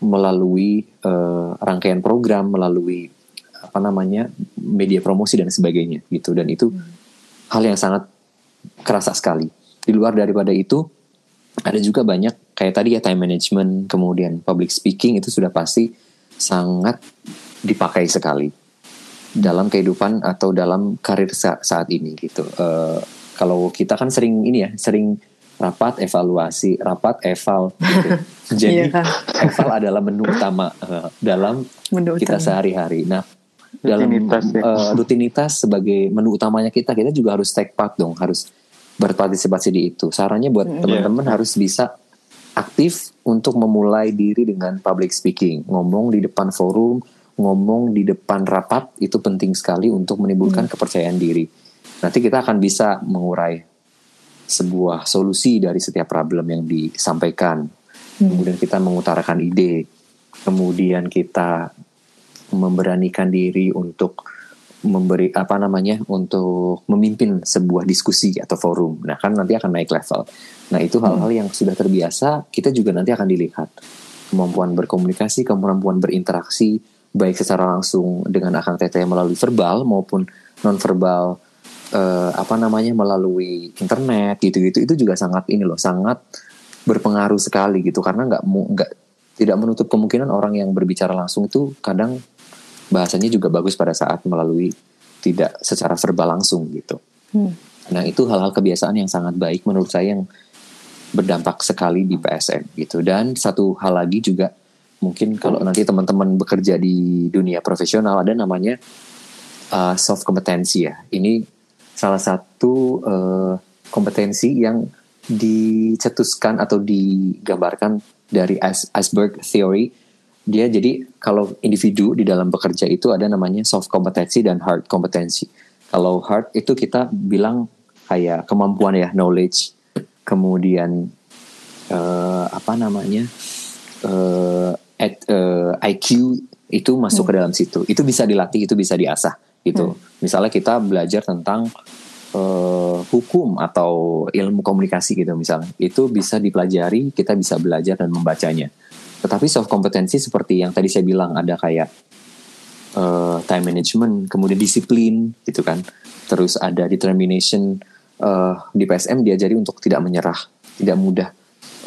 melalui uh, rangkaian program melalui apa namanya media promosi dan sebagainya gitu. Dan itu hmm. hal yang sangat kerasa sekali. Di luar daripada itu ada juga banyak kayak tadi ya time management kemudian public speaking itu sudah pasti sangat dipakai sekali dalam kehidupan atau dalam karir saat, saat ini gitu. Uh, kalau kita kan sering ini ya, sering rapat evaluasi, rapat eval gitu. Jadi iya eval adalah menu utama uh, dalam menu kita sehari-hari. Nah, dalam rutinitas, ya. uh, rutinitas sebagai menu utamanya kita, kita juga harus take part dong, harus berpartisipasi di itu. Sarannya buat mm, teman-teman yeah. harus bisa aktif untuk memulai diri dengan public speaking, ngomong di depan forum, ngomong di depan rapat itu penting sekali untuk menimbulkan hmm. kepercayaan diri. Nanti kita akan bisa mengurai sebuah solusi dari setiap problem yang disampaikan. Hmm. Kemudian kita mengutarakan ide. Kemudian kita memberanikan diri untuk memberi apa namanya untuk memimpin sebuah diskusi atau forum. Nah, kan nanti akan naik level. Nah, itu hal-hal hmm. yang sudah terbiasa, kita juga nanti akan dilihat kemampuan berkomunikasi, kemampuan berinteraksi, baik secara langsung dengan akang teteh melalui verbal maupun non verbal uh, apa namanya melalui internet gitu-gitu itu juga sangat ini loh sangat berpengaruh sekali gitu karena nggak nggak tidak menutup kemungkinan orang yang berbicara langsung itu kadang bahasanya juga bagus pada saat melalui tidak secara verbal langsung gitu. Hmm. Nah itu hal-hal kebiasaan yang sangat baik menurut saya yang berdampak sekali di PSN gitu dan satu hal lagi juga mungkin kalau nanti teman-teman bekerja di dunia profesional ada namanya uh, soft kompetensi ya. Ini salah satu uh, kompetensi yang dicetuskan atau digambarkan dari iceberg theory. Dia jadi kalau individu di dalam bekerja itu ada namanya soft kompetensi dan hard kompetensi. Kalau hard itu kita bilang kayak kemampuan ya knowledge, kemudian uh, apa namanya uh, at, uh, eh, IQ itu masuk hmm. ke dalam situ. Itu bisa dilatih, itu bisa diasah gitu. Hmm. Misalnya kita belajar tentang uh, hukum atau ilmu komunikasi gitu misalnya. Itu bisa dipelajari, kita bisa belajar dan membacanya. Tetapi soft kompetensi seperti yang tadi saya bilang ada kayak uh, time management, kemudian disiplin gitu kan. Terus ada determination uh, di PSM diajari untuk tidak menyerah, tidak mudah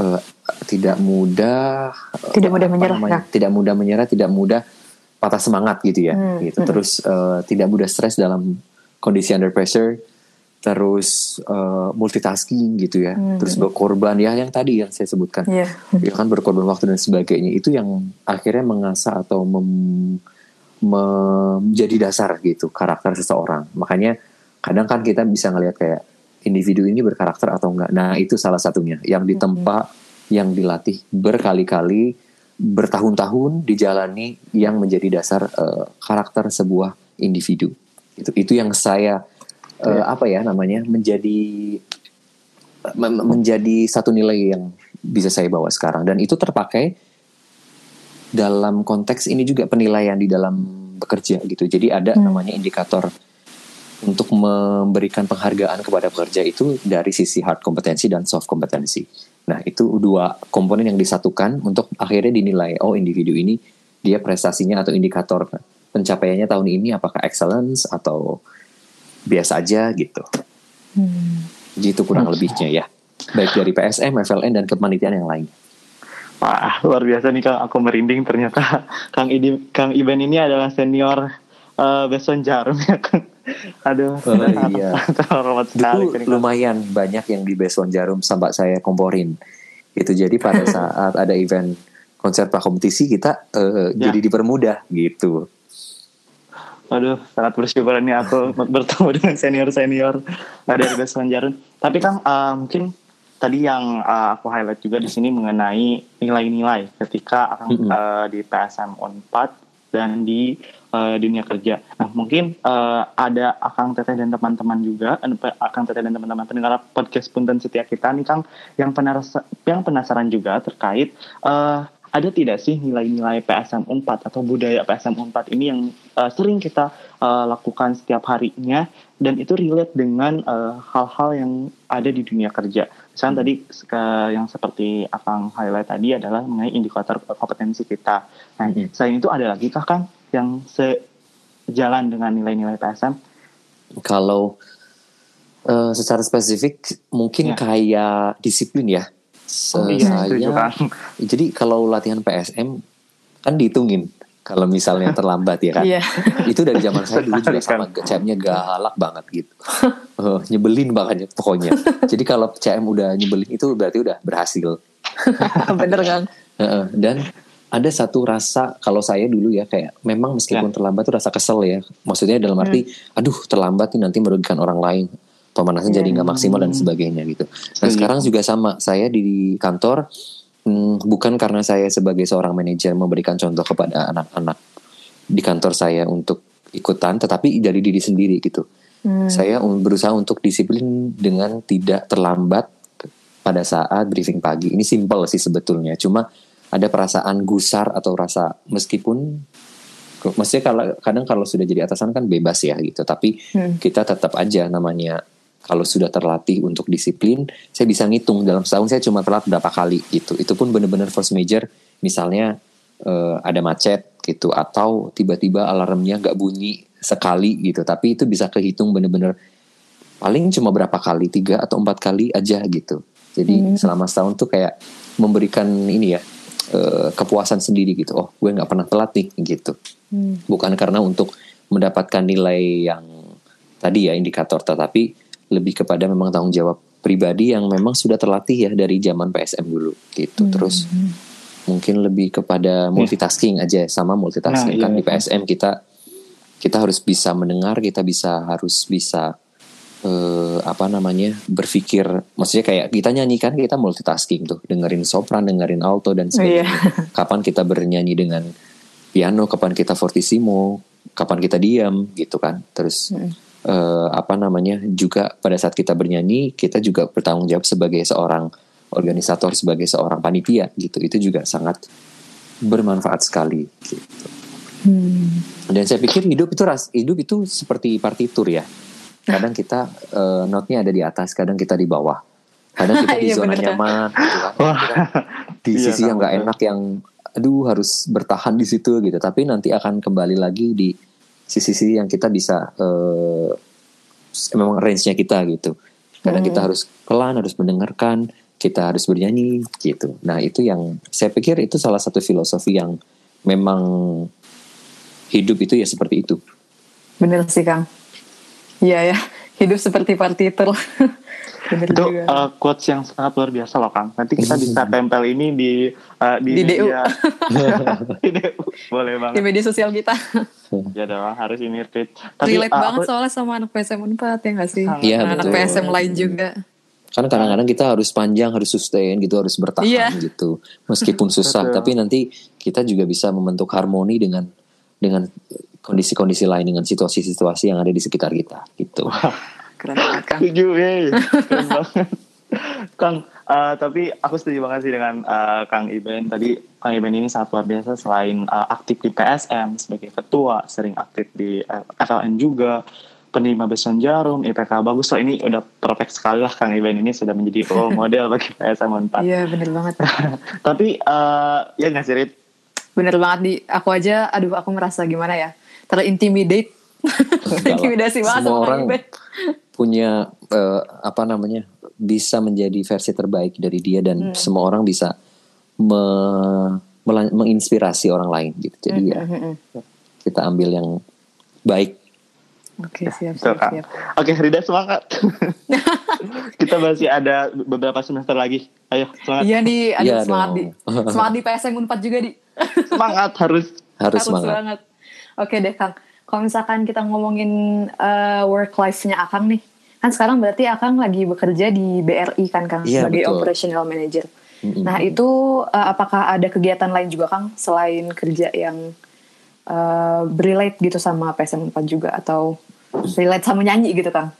uh, tidak mudah tidak mudah menyerah namanya, nah. tidak mudah menyerah tidak mudah patah semangat gitu ya hmm. gitu hmm. terus uh, tidak mudah stres dalam kondisi under pressure terus uh, multitasking gitu ya hmm. terus berkorban ya yang tadi yang saya sebutkan yeah. ya kan berkorban waktu dan sebagainya itu yang akhirnya mengasah atau mem, menjadi dasar gitu karakter seseorang makanya kadang kan kita bisa ngelihat kayak individu ini berkarakter atau enggak. Nah, itu salah satunya yang ditempa, hmm. yang dilatih berkali-kali bertahun-tahun dijalani yang menjadi dasar uh, karakter sebuah individu. Itu itu yang saya uh, apa ya namanya menjadi menjadi satu nilai yang bisa saya bawa sekarang dan itu terpakai dalam konteks ini juga penilaian di dalam bekerja gitu. Jadi ada hmm. namanya indikator untuk memberikan penghargaan kepada pekerja itu dari sisi hard kompetensi dan soft kompetensi. Nah, itu dua komponen yang disatukan untuk akhirnya dinilai oh individu ini dia prestasinya atau indikator pencapaiannya tahun ini apakah excellence atau biasa aja gitu. Hmm. Gitu kurang okay. lebihnya ya. Baik dari PSM, FLN dan kepanitiaan yang lain. Wah, luar biasa nih Kang, aku merinding ternyata Kang Idi, Kang Iben ini adalah senior uh, Beson Jarum ya Kang. Aduh, oh, iya. Dulu lumayan banyak yang di Beson Jarum sampai saya komporin. Itu jadi pada saat ada event konser prakompetisi kita uh, ya. jadi dipermudah gitu. Aduh, sangat bersyukur nih aku bertemu dengan senior-senior dari Beson Jarum. Tapi Kang, uh, mungkin tadi yang uh, aku highlight juga di sini mengenai nilai-nilai ketika mm -hmm. uh, di PSM On4 dan di uh, dunia kerja. Nah, mungkin uh, ada Akang Teteh dan teman-teman juga, Akang Teteh dan teman-teman pendengar podcast Punten Setia kita nih Kang, yang penasaran, yang penasaran juga terkait uh, ada tidak sih nilai-nilai PSM 4 atau budaya PSM 4 ini yang uh, sering kita uh, lakukan setiap harinya dan itu relate dengan hal-hal uh, yang ada di dunia kerja. Misalnya hmm. tadi uh, yang seperti Akang highlight tadi adalah mengenai indikator kompetensi kita. Nah, hmm. selain itu ada lagi kah kan yang sejalan dengan nilai-nilai PSM? Kalau uh, secara spesifik mungkin ya. kayak disiplin ya Oh, iya, saya, jadi kalau latihan PSM kan dihitungin kalau misalnya terlambat ya kan. yeah. Itu dari zaman saya dulu juga sama CM-nya galak banget gitu. uh, nyebelin banget pokoknya. Jadi kalau CM udah nyebelin itu berarti udah berhasil. Bener kan? Uh, dan ada satu rasa kalau saya dulu ya kayak memang meskipun ya. terlambat tuh rasa kesel ya. Maksudnya dalam arti hmm. aduh terlambat nih nanti merugikan orang lain pemanasan jadi nggak maksimal dan sebagainya gitu. Nah sekarang juga sama saya di kantor hmm, bukan karena saya sebagai seorang manajer memberikan contoh kepada anak-anak di kantor saya untuk ikutan, tetapi dari diri sendiri gitu. Hmm. Saya berusaha untuk disiplin dengan tidak terlambat pada saat briefing pagi. Ini simpel sih sebetulnya, cuma ada perasaan gusar atau rasa meskipun maksudnya kalau kadang kalau sudah jadi atasan kan bebas ya gitu, tapi hmm. kita tetap aja namanya kalau sudah terlatih untuk disiplin, saya bisa ngitung dalam setahun saya cuma telat berapa kali gitu. Itu pun benar-benar first major, misalnya uh, ada macet gitu, atau tiba-tiba alarmnya nggak bunyi sekali gitu. Tapi itu bisa kehitung benar-benar paling cuma berapa kali, tiga atau empat kali aja gitu. Jadi hmm. selama setahun tuh kayak memberikan ini ya uh, kepuasan sendiri gitu. Oh, gue nggak pernah telat nih gitu. Hmm. Bukan karena untuk mendapatkan nilai yang tadi ya indikator, tetapi lebih kepada memang tanggung jawab pribadi yang memang sudah terlatih ya dari zaman PSM dulu gitu. Hmm. Terus mungkin lebih kepada multitasking yeah. aja sama multitasking nah, kan iya, di PSM kita kita harus bisa mendengar, kita bisa harus bisa uh, apa namanya berpikir, maksudnya kayak kita nyanyi kan kita multitasking tuh, dengerin sopran, dengerin alto dan sebagainya. Yeah. Kapan kita bernyanyi dengan piano, kapan kita fortissimo, kapan kita diam gitu kan. Terus hmm uh, apa namanya juga pada saat kita bernyanyi kita juga bertanggung jawab sebagai seorang organisator sebagai seorang panitia gitu itu juga sangat bermanfaat sekali gitu. Hmm. Dan saya pikir hidup itu ras hidup itu seperti partitur ya. Kadang kita uh, notnya ada di atas, kadang kita di bawah. Kadang kita di iya, zona nyaman, gitu kan. di iya, sisi yang nggak enak yang aduh harus bertahan di situ gitu. Tapi nanti akan kembali lagi di sisi-sisi yang kita bisa uh, memang range-nya kita gitu. Karena hmm. kita harus pelan, harus mendengarkan, kita harus bernyanyi gitu. Nah itu yang saya pikir itu salah satu filosofi yang memang hidup itu ya seperti itu. Bener sih Kang. Iya ya, hidup seperti partitur. itu uh, quotes yang sangat luar biasa loh Kang. Nanti kita bisa tempel ini di uh, di, di DU. di DU. Boleh banget. Di media sosial kita. ya dong, harus ini tweet. Tapi, Relate uh, banget aku, soalnya sama anak PSM 4 ya gak sih? Iya Anak PSM lain juga. Karena kadang-kadang kita harus panjang, harus sustain gitu, harus bertahan Iya. gitu. Meskipun susah, tapi nanti kita juga bisa membentuk harmoni dengan dengan kondisi-kondisi lain dengan situasi-situasi yang ada di sekitar kita gitu. Keren banget Kang. Setuju, yeay. Keren banget. Kang, eh, tapi aku setuju banget sih dengan eh, Kang Iben. Tadi Kang Iben ini sangat luar biasa selain eh, aktif di PSM sebagai ketua, sering aktif di FLN juga, penerima besan jarum, IPK bagus. So ini udah perfect sekali lah Kang Iben ini sudah menjadi role model bagi PSM 4. Iya bener banget. Tapi eh, ya nggak sih Rit? Bener banget di aku aja, aduh aku merasa gimana ya, terintimidate. Intimidasi banget Semua orang punya eh, apa namanya bisa menjadi versi terbaik dari dia dan Hmm. semua orang bisa me- melan- menginspirasi orang lain gitu. Jadi Hmm, ya kita ambil yang baik. Oke siap Betul, siap Kak. siap. Oke, Rida semangat. Kita masih ada beberapa semester lagi. Ayo, semangat. Iya di, aduh Iya semangat dong. di, semangat di PSM 4 juga di. Semangat harus. Harus semangat. banget. Oke deh Kang, kalau misalkan kita ngomongin eh, work life-nya Akang nih, kan sekarang berarti Akang lagi bekerja di BRI kan Kang Iya, sebagai betul. operational manager. Mm-mm. Nah itu eh, apakah ada kegiatan lain juga Kang selain kerja yang eh, relate gitu sama PSM 4 juga atau relate sama nyanyi gitu Kang?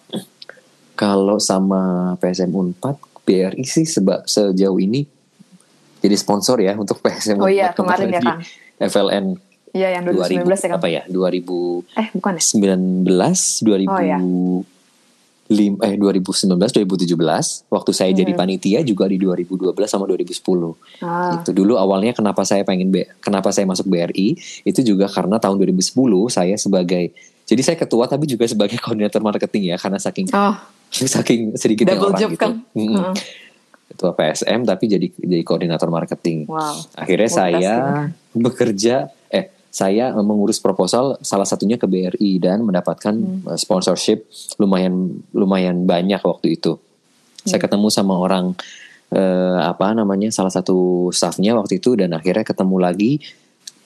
Kalau sama PSM Unpad, BRI sih seba, sejauh ini jadi sponsor ya untuk PSM Oh iya, Unpad kemarin ya, Kang. FLN Iya yang 2000 2019 ya Kang? apa ya 2019 Eh bukan ya? 2000 Oh, iya. lim- eh 2019 2017 waktu saya jadi Hmm. panitia juga di 2012 sama 2010 Ah, itu dulu awalnya kenapa saya pengen B- kenapa saya masuk BRI itu juga karena tahun 2010 saya sebagai jadi saya ketua tapi juga sebagai koordinator marketing ya karena saking oh saking double orang job gitu Kang? Mm-mm. Heeh. ketua PSM tapi jadi jadi koordinator marketing Wow. akhirnya saya Multitasking. bekerja eh saya mengurus proposal salah satunya ke BRI dan mendapatkan Hmm. eh, sponsorship lumayan lumayan banyak waktu itu saya Hmm. ketemu sama orang eh, apa namanya salah satu staffnya waktu itu dan akhirnya ketemu lagi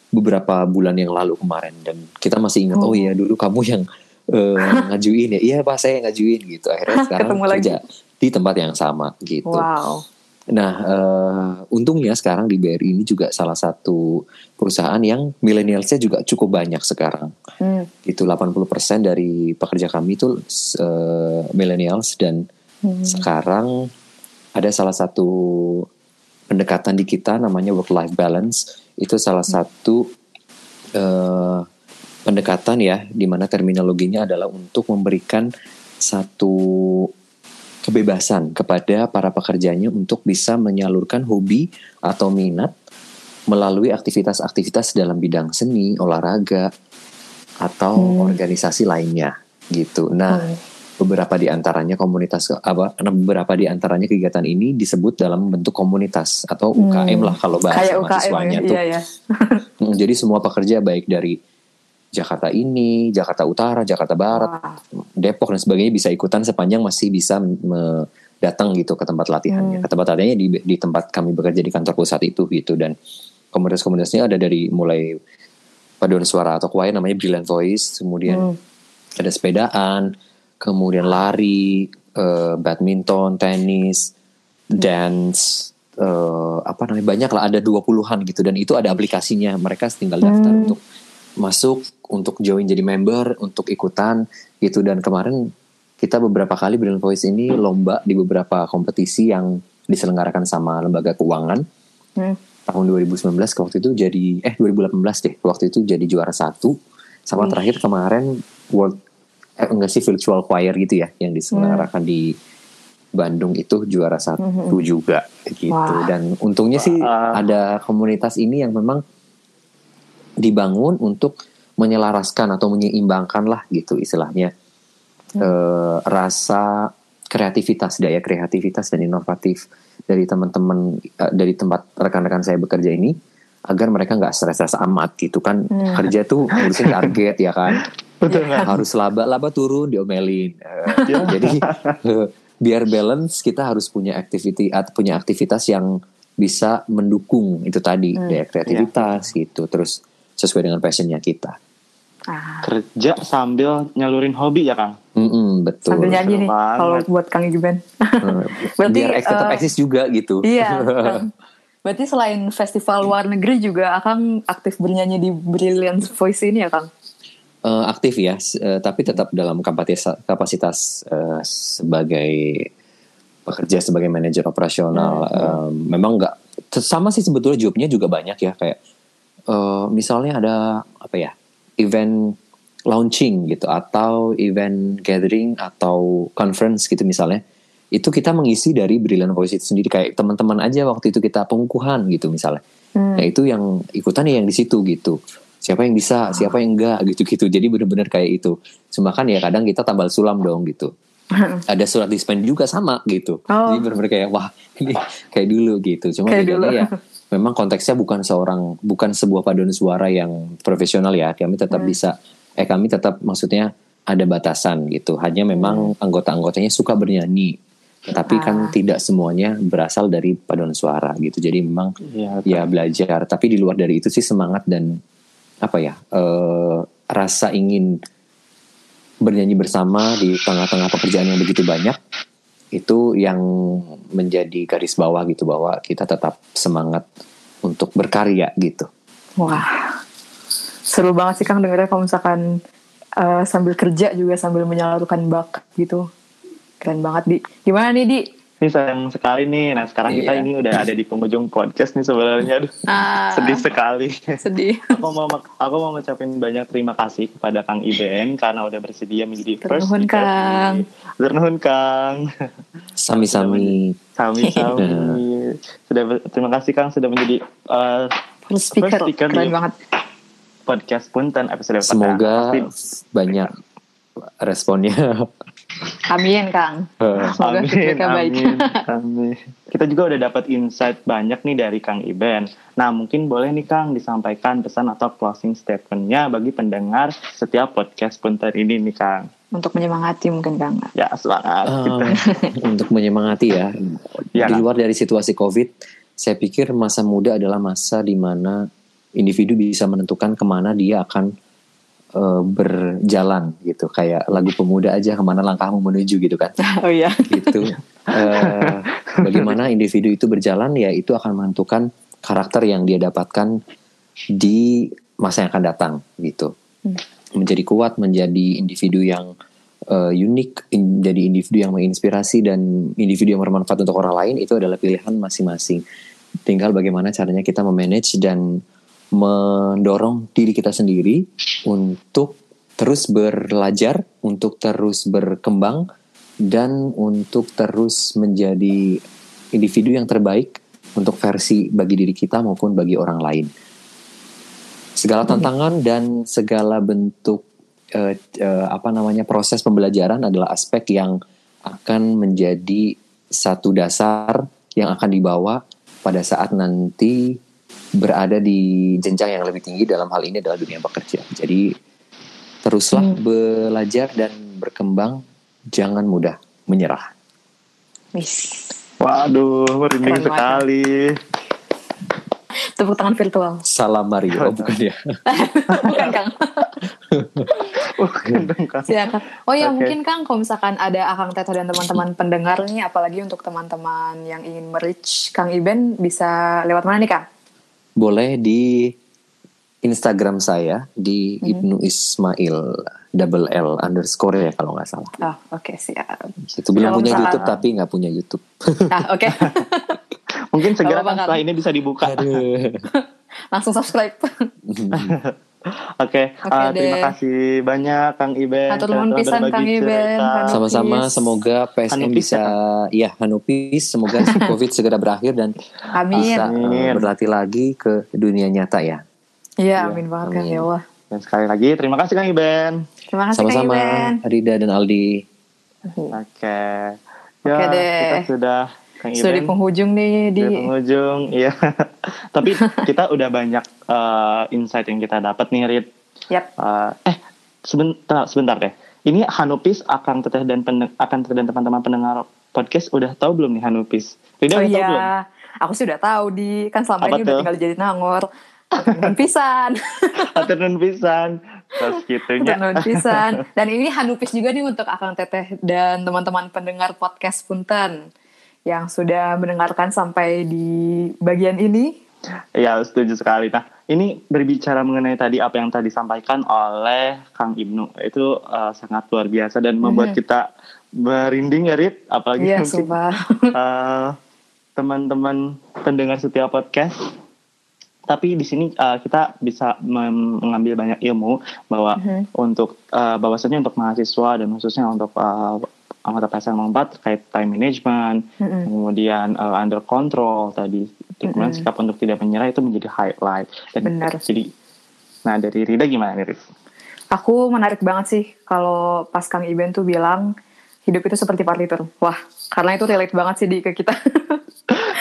beberapa bulan yang lalu kemarin dan kita masih ingat oh, Oh. iya dulu kamu yang eh, ngajuin ya iya pak saya yang ngajuin gitu akhirnya sekarang Ketemu lagi. kerja di tempat yang sama gitu Wow. Nah, eh, untungnya sekarang di BRI ini juga salah satu perusahaan yang milenialsnya juga cukup banyak sekarang. Hmm. Itu 80% dari pekerja kami itu eh, millennials dan Hmm. sekarang ada salah satu pendekatan di kita namanya work life balance. Itu salah satu eh, pendekatan ya di mana terminologinya adalah untuk memberikan satu kebebasan kepada para pekerjanya untuk bisa menyalurkan hobi atau minat melalui aktivitas-aktivitas dalam bidang seni, olahraga, atau Hmm. organisasi lainnya gitu. Nah, Hmm. beberapa di antaranya komunitas apa nah, beberapa di antaranya kegiatan ini disebut dalam bentuk komunitas atau Hmm. UKM lah kalau bahasa Kayak UKM mahasiswanya ya, tuh. iya ya. Hmm, Jadi semua pekerja baik dari Jakarta ini, Jakarta Utara, Jakarta Barat, Wah. Depok dan sebagainya bisa ikutan sepanjang masih bisa me- datang gitu ke tempat latihannya. Hmm. Ke tempat latihannya di, di tempat kami bekerja di kantor pusat itu gitu dan komunitas-komunitasnya ada dari mulai paduan suara atau choir namanya Brilliant Voice, kemudian Hmm. ada sepedaan, kemudian lari, eh, badminton, tenis, dance, eh, apa namanya banyak lah ada 20-an gitu dan itu ada aplikasinya. Mereka tinggal daftar Hmm. untuk masuk, untuk join jadi member, untuk ikutan gitu dan kemarin kita beberapa kali Brilliant Voice ini lomba di beberapa kompetisi yang diselenggarakan sama lembaga keuangan Hmm. tahun 2019 ke waktu itu jadi eh 2018 deh waktu itu jadi juara satu sama Wih. terakhir kemarin world eh, enggak sih virtual choir gitu ya yang diselenggarakan di Bandung itu juara satu Hmm. juga gitu Wah. dan untungnya sih Wah. ada komunitas ini yang memang dibangun untuk menyelaraskan atau menyeimbangkan lah gitu istilahnya Hmm. eh, rasa kreativitas daya kreativitas dan inovatif dari teman-teman eh, dari tempat rekan-rekan saya bekerja ini agar mereka nggak stres-stres amat gitu kan Hmm. kerja tuh ngurusin target ya kan Betul nggak? harus laba laba turun diomelin Ya. jadi eh, biar balance kita harus punya activity atau punya aktivitas yang bisa mendukung itu tadi Hmm, daya kreativitas gitu terus sesuai dengan passionnya kita Ah, kerja sambil nyalurin hobi ya Kang. Mm-mm, betul. sambil nyanyi seru nih banget. kalau buat Kang. Eh, Berarti, Biar tetap eh, eksis juga gitu. Iya. Kang. Berarti selain festival luar negeri juga Akang aktif bernyanyi di Brilliant Voice ini ya Kang? Eh, aktif ya, eh, tapi tetap dalam kapasitas, kapasitas eh, sebagai pekerja sebagai manajer operasional. Eh, memang nggak sama sih sebetulnya jobnya juga banyak ya kayak eh, misalnya ada apa ya event launching gitu atau event gathering atau conference gitu misalnya itu kita mengisi dari Brilliant Voice itu sendiri kayak teman-teman aja waktu itu kita pengukuhan gitu misalnya Hmm. Nah itu yang ikutan ya yang di situ gitu. Siapa yang bisa, siapa yang enggak gitu-gitu. Jadi bener-bener kayak itu. Cuma kan ya kadang kita tambal sulam dong gitu. Ada surat dispen juga sama gitu. Oh. Jadi bener-bener kayak wah ini kayak dulu gitu. Cuma Kayak dulu. ya memang konteksnya bukan seorang bukan sebuah paduan suara yang profesional ya. Kami tetap Hmm. bisa eh kami tetap maksudnya ada batasan gitu. Hanya memang anggota-anggotanya suka bernyanyi. Tapi kan Hmm. Ah. tidak semuanya berasal dari paduan suara gitu. Jadi memang Iya. ya belajar tapi di luar dari itu sih semangat dan apa ya eh, rasa ingin bernyanyi bersama di tengah-tengah pekerjaan yang begitu banyak itu yang menjadi garis bawah gitu bahwa kita tetap semangat untuk berkarya gitu Wah, seru banget sih Kang dengernya kalau misalkan eh, sambil kerja juga sambil menyalurkan bakat gitu. Keren banget Di. Gimana nih Di? Ini sayang sekali nih. Nah sekarang kita Iya. ini udah ada di penghujung podcast nih sebenarnya. Aduh, Ah, sedih sekali. sedih. aku mau aku mau ngucapin banyak terima kasih kepada Kang Iben karena udah bersedia menjadi first Ternuhun, Kang. Ternuhun Kang. sami-sami Sami-sami. sudah ber- terima kasih Kang sudah menjadi uh, First speaker, First speaker keren di- banget. podcast Punten episode pertama. semoga Pasti- banyak responnya Amin Kang. Eh, Semoga amin, baik. amin, amin. Kita juga udah dapat insight banyak nih dari Kang Iben. Nah, mungkin boleh nih Kang disampaikan pesan atau closing statement-nya bagi pendengar setiap podcast Punten ini nih Kang. Untuk menyemangati mungkin Kang. Ya, semangat Um, untuk menyemangati ya. Iya, di luar dari situasi COVID, saya pikir masa muda adalah masa di mana individu bisa menentukan ke mana dia akan eh, berjalan gitu. Kayak lagu pemuda aja ke mana langkahmu menuju gitu kan. Oh iya. Gitu. Eh, bagaimana individu itu berjalan ya itu akan menentukan karakter yang dia dapatkan di masa yang akan datang gitu. Hmm. Menjadi kuat, menjadi individu yang eh, unik, in- menjadi individu yang menginspirasi dan individu yang bermanfaat untuk orang lain itu adalah pilihan masing-masing. Tinggal bagaimana caranya kita memanage dan mendorong diri kita sendiri untuk terus belajar, untuk terus berkembang dan untuk terus menjadi individu yang terbaik untuk versi bagi diri kita maupun bagi orang lain. Segala tantangan dan segala bentuk eh, eh, apa namanya proses pembelajaran adalah aspek yang akan menjadi satu dasar yang akan dibawa pada saat nanti berada di jenjang yang lebih tinggi dalam hal ini adalah dunia bekerja. Jadi teruslah Hmm. belajar dan berkembang, jangan mudah menyerah. Wis. Waduh, merinding sekali. Tepuk tangan virtual. Salam Mario, oh, bukan ya? Bukan Kang. Bukan dong, Kang. Silakan. Oh ya Oke. mungkin Kang kalau misalkan ada Akang Teto dan teman-teman pendengar nih apalagi untuk teman-teman yang ingin merich Kang Iben bisa lewat mana nih Kang? Boleh di Instagram saya di Ibnu Ismail double L underscore ya kalau nggak salah. Oh oke siap. Itu belum punya misalkan- YouTube tapi nggak punya YouTube. Ah oke. Mungkin segera setelah ini bisa dibuka. Langsung subscribe. Oke, Oke uh, deh. terima kasih banyak Kang Iben. Hatur telah nuhun pisan, Kang Iben. Sama-sama semoga PSM Hanupis bisa ya Hanupis semoga Covid segera berakhir dan Amin. bisa Amin. uh, berlatih lagi ke dunia nyata ya. Iya amin banget Kang Amin. ya Allah. Dan sekali lagi terima kasih Kang Iben. Terima kasih Kang Sama-sama Iben. Rida dan Aldi. Oke. Ya, Oke deh. kita sudah Kang Sudah di penghujung nih di Di penghujung, iya. Tapi kita udah banyak uh, insight yang kita dapat nih, Rit. Yap. Uh, eh, sebentar, sebentar deh. Ini Hanupis akan teteh dan pendeng- akan teteh dan teman-teman pendengar podcast udah tahu belum nih Hanupis? Rida Oh udah tahu belum? iya, aku sih udah tahu di kan selama Apa ini udah tuh? tinggal jadi nangor. Dan pisan. Hatur nuhun pisan. Terus gitunya. Nuhun pisan. Dan ini hanupis juga nih untuk Akang Teteh dan teman-teman pendengar podcast Punten yang sudah mendengarkan sampai di bagian ini. Ya, setuju sekali. Nah, ini berbicara mengenai tadi apa yang tadi disampaikan oleh Kang Ibnu itu uh, sangat luar biasa dan membuat Mhm. kita merinding ya Rit apalagi mungkin, sumpah. uh, teman-teman pendengar setiap podcast tapi di sini uh, kita bisa mengambil banyak ilmu bahwa Mhm. untuk uh, bahwasanya untuk mahasiswa dan khususnya untuk uh, anggota PSN 4 terkait time management Mm-mm. kemudian uh, under control tadi kemudian Mm-mm. sikap untuk tidak menyerah itu menjadi highlight dan Benar. jadi nah dari Rida gimana nih Rif? Aku menarik banget sih kalau pas Kang Iben tuh bilang hidup itu seperti partitur. Wah, karena itu relate banget sih di ke kita.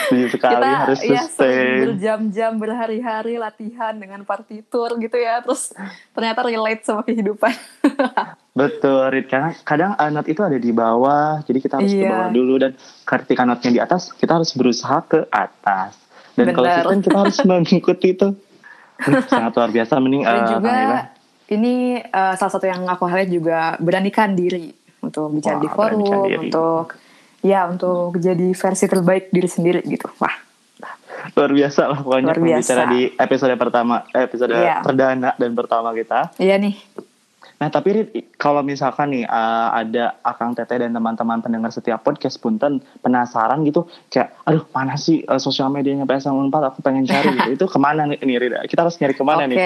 Setuju sekali kita harus ya sustain berjam-jam berhari-hari latihan dengan partitur gitu ya. Terus ternyata relate sama kehidupan. betul Rit karena kadang uh, not itu ada di bawah jadi kita harus ke Iya. bawah dulu dan ketika notnya di atas kita harus berusaha ke atas dan kalau Benar. sustain kita harus mengikuti itu sangat luar biasa mending Dan uh, juga ini eh, salah satu yang aku highlight juga beranikan diri untuk bicara Wah, di forum, untuk ya untuk jadi versi terbaik diri sendiri gitu. Wah, luar biasa lah pokoknya Luar biasa. di episode pertama eh, episode Iya. perdana dan pertama kita iya nih. Nah tapi Rit, kalau misalkan nih uh, ada Akang Teteh dan teman-teman pendengar setiap podcast punten penasaran gitu, kayak aduh mana sih uh, sosial medianya PS4 aku pengen cari gitu. itu ke mana nih, nih Rida? Kita harus nyari ke mana Oke, nih?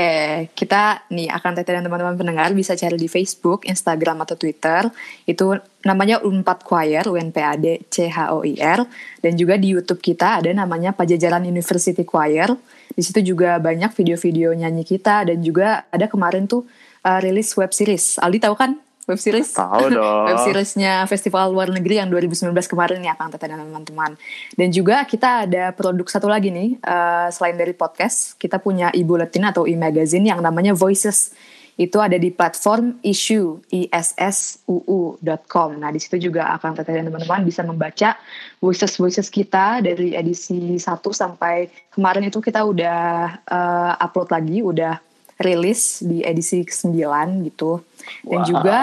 kita nih akan Teteh dan teman-teman pendengar bisa cari di Facebook, Instagram atau Twitter. Itu namanya Unpad Choir, UNPAD C H O I R dan juga di YouTube kita ada namanya Pajajaran University Choir. Di situ juga banyak video-video nyanyi kita dan juga ada kemarin tuh uh, rilis web series. Aldi tahu kan web series? Tahu dong. web seriesnya Festival Luar Negeri yang 2019 kemarin ya Kang Teteh dan teman-teman. Dan juga kita ada produk satu lagi nih, eh, selain dari podcast, kita punya e-bulletin atau e-magazine yang namanya Voices. Itu ada di platform issue, issuu.com. Nah, di situ juga Kang Teteh dan teman-teman bisa membaca voices-voices kita dari edisi 1 sampai kemarin itu kita udah eh, upload lagi, udah rilis di edisi ke-9 gitu. Dan Wow. juga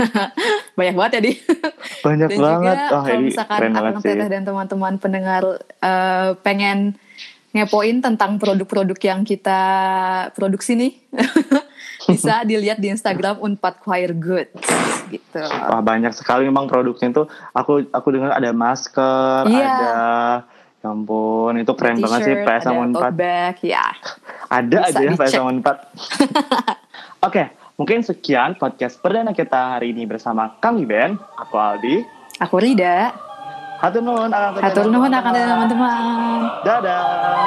banyak banget ya di Banyak dan banget. juga Oh, kalau misalkan Akang. Teteh dan teman-teman pendengar eh, pengen ngepoin tentang produk-produk yang kita produksi nih bisa dilihat di Instagram Unpad Choir Goods gitu. Wah banyak sekali memang produknya itu. Aku aku dengar ada masker, Iya. ada ya ampun itu keren banget sih PS4. ada tote bag, ya. Ada Bisa aja ya dicek. PS4. Oke, mungkin sekian podcast perdana kita hari ini bersama kami Ben, aku Aldi. Aku Rida. Hatur nuhun, akan teman-teman. Dadah.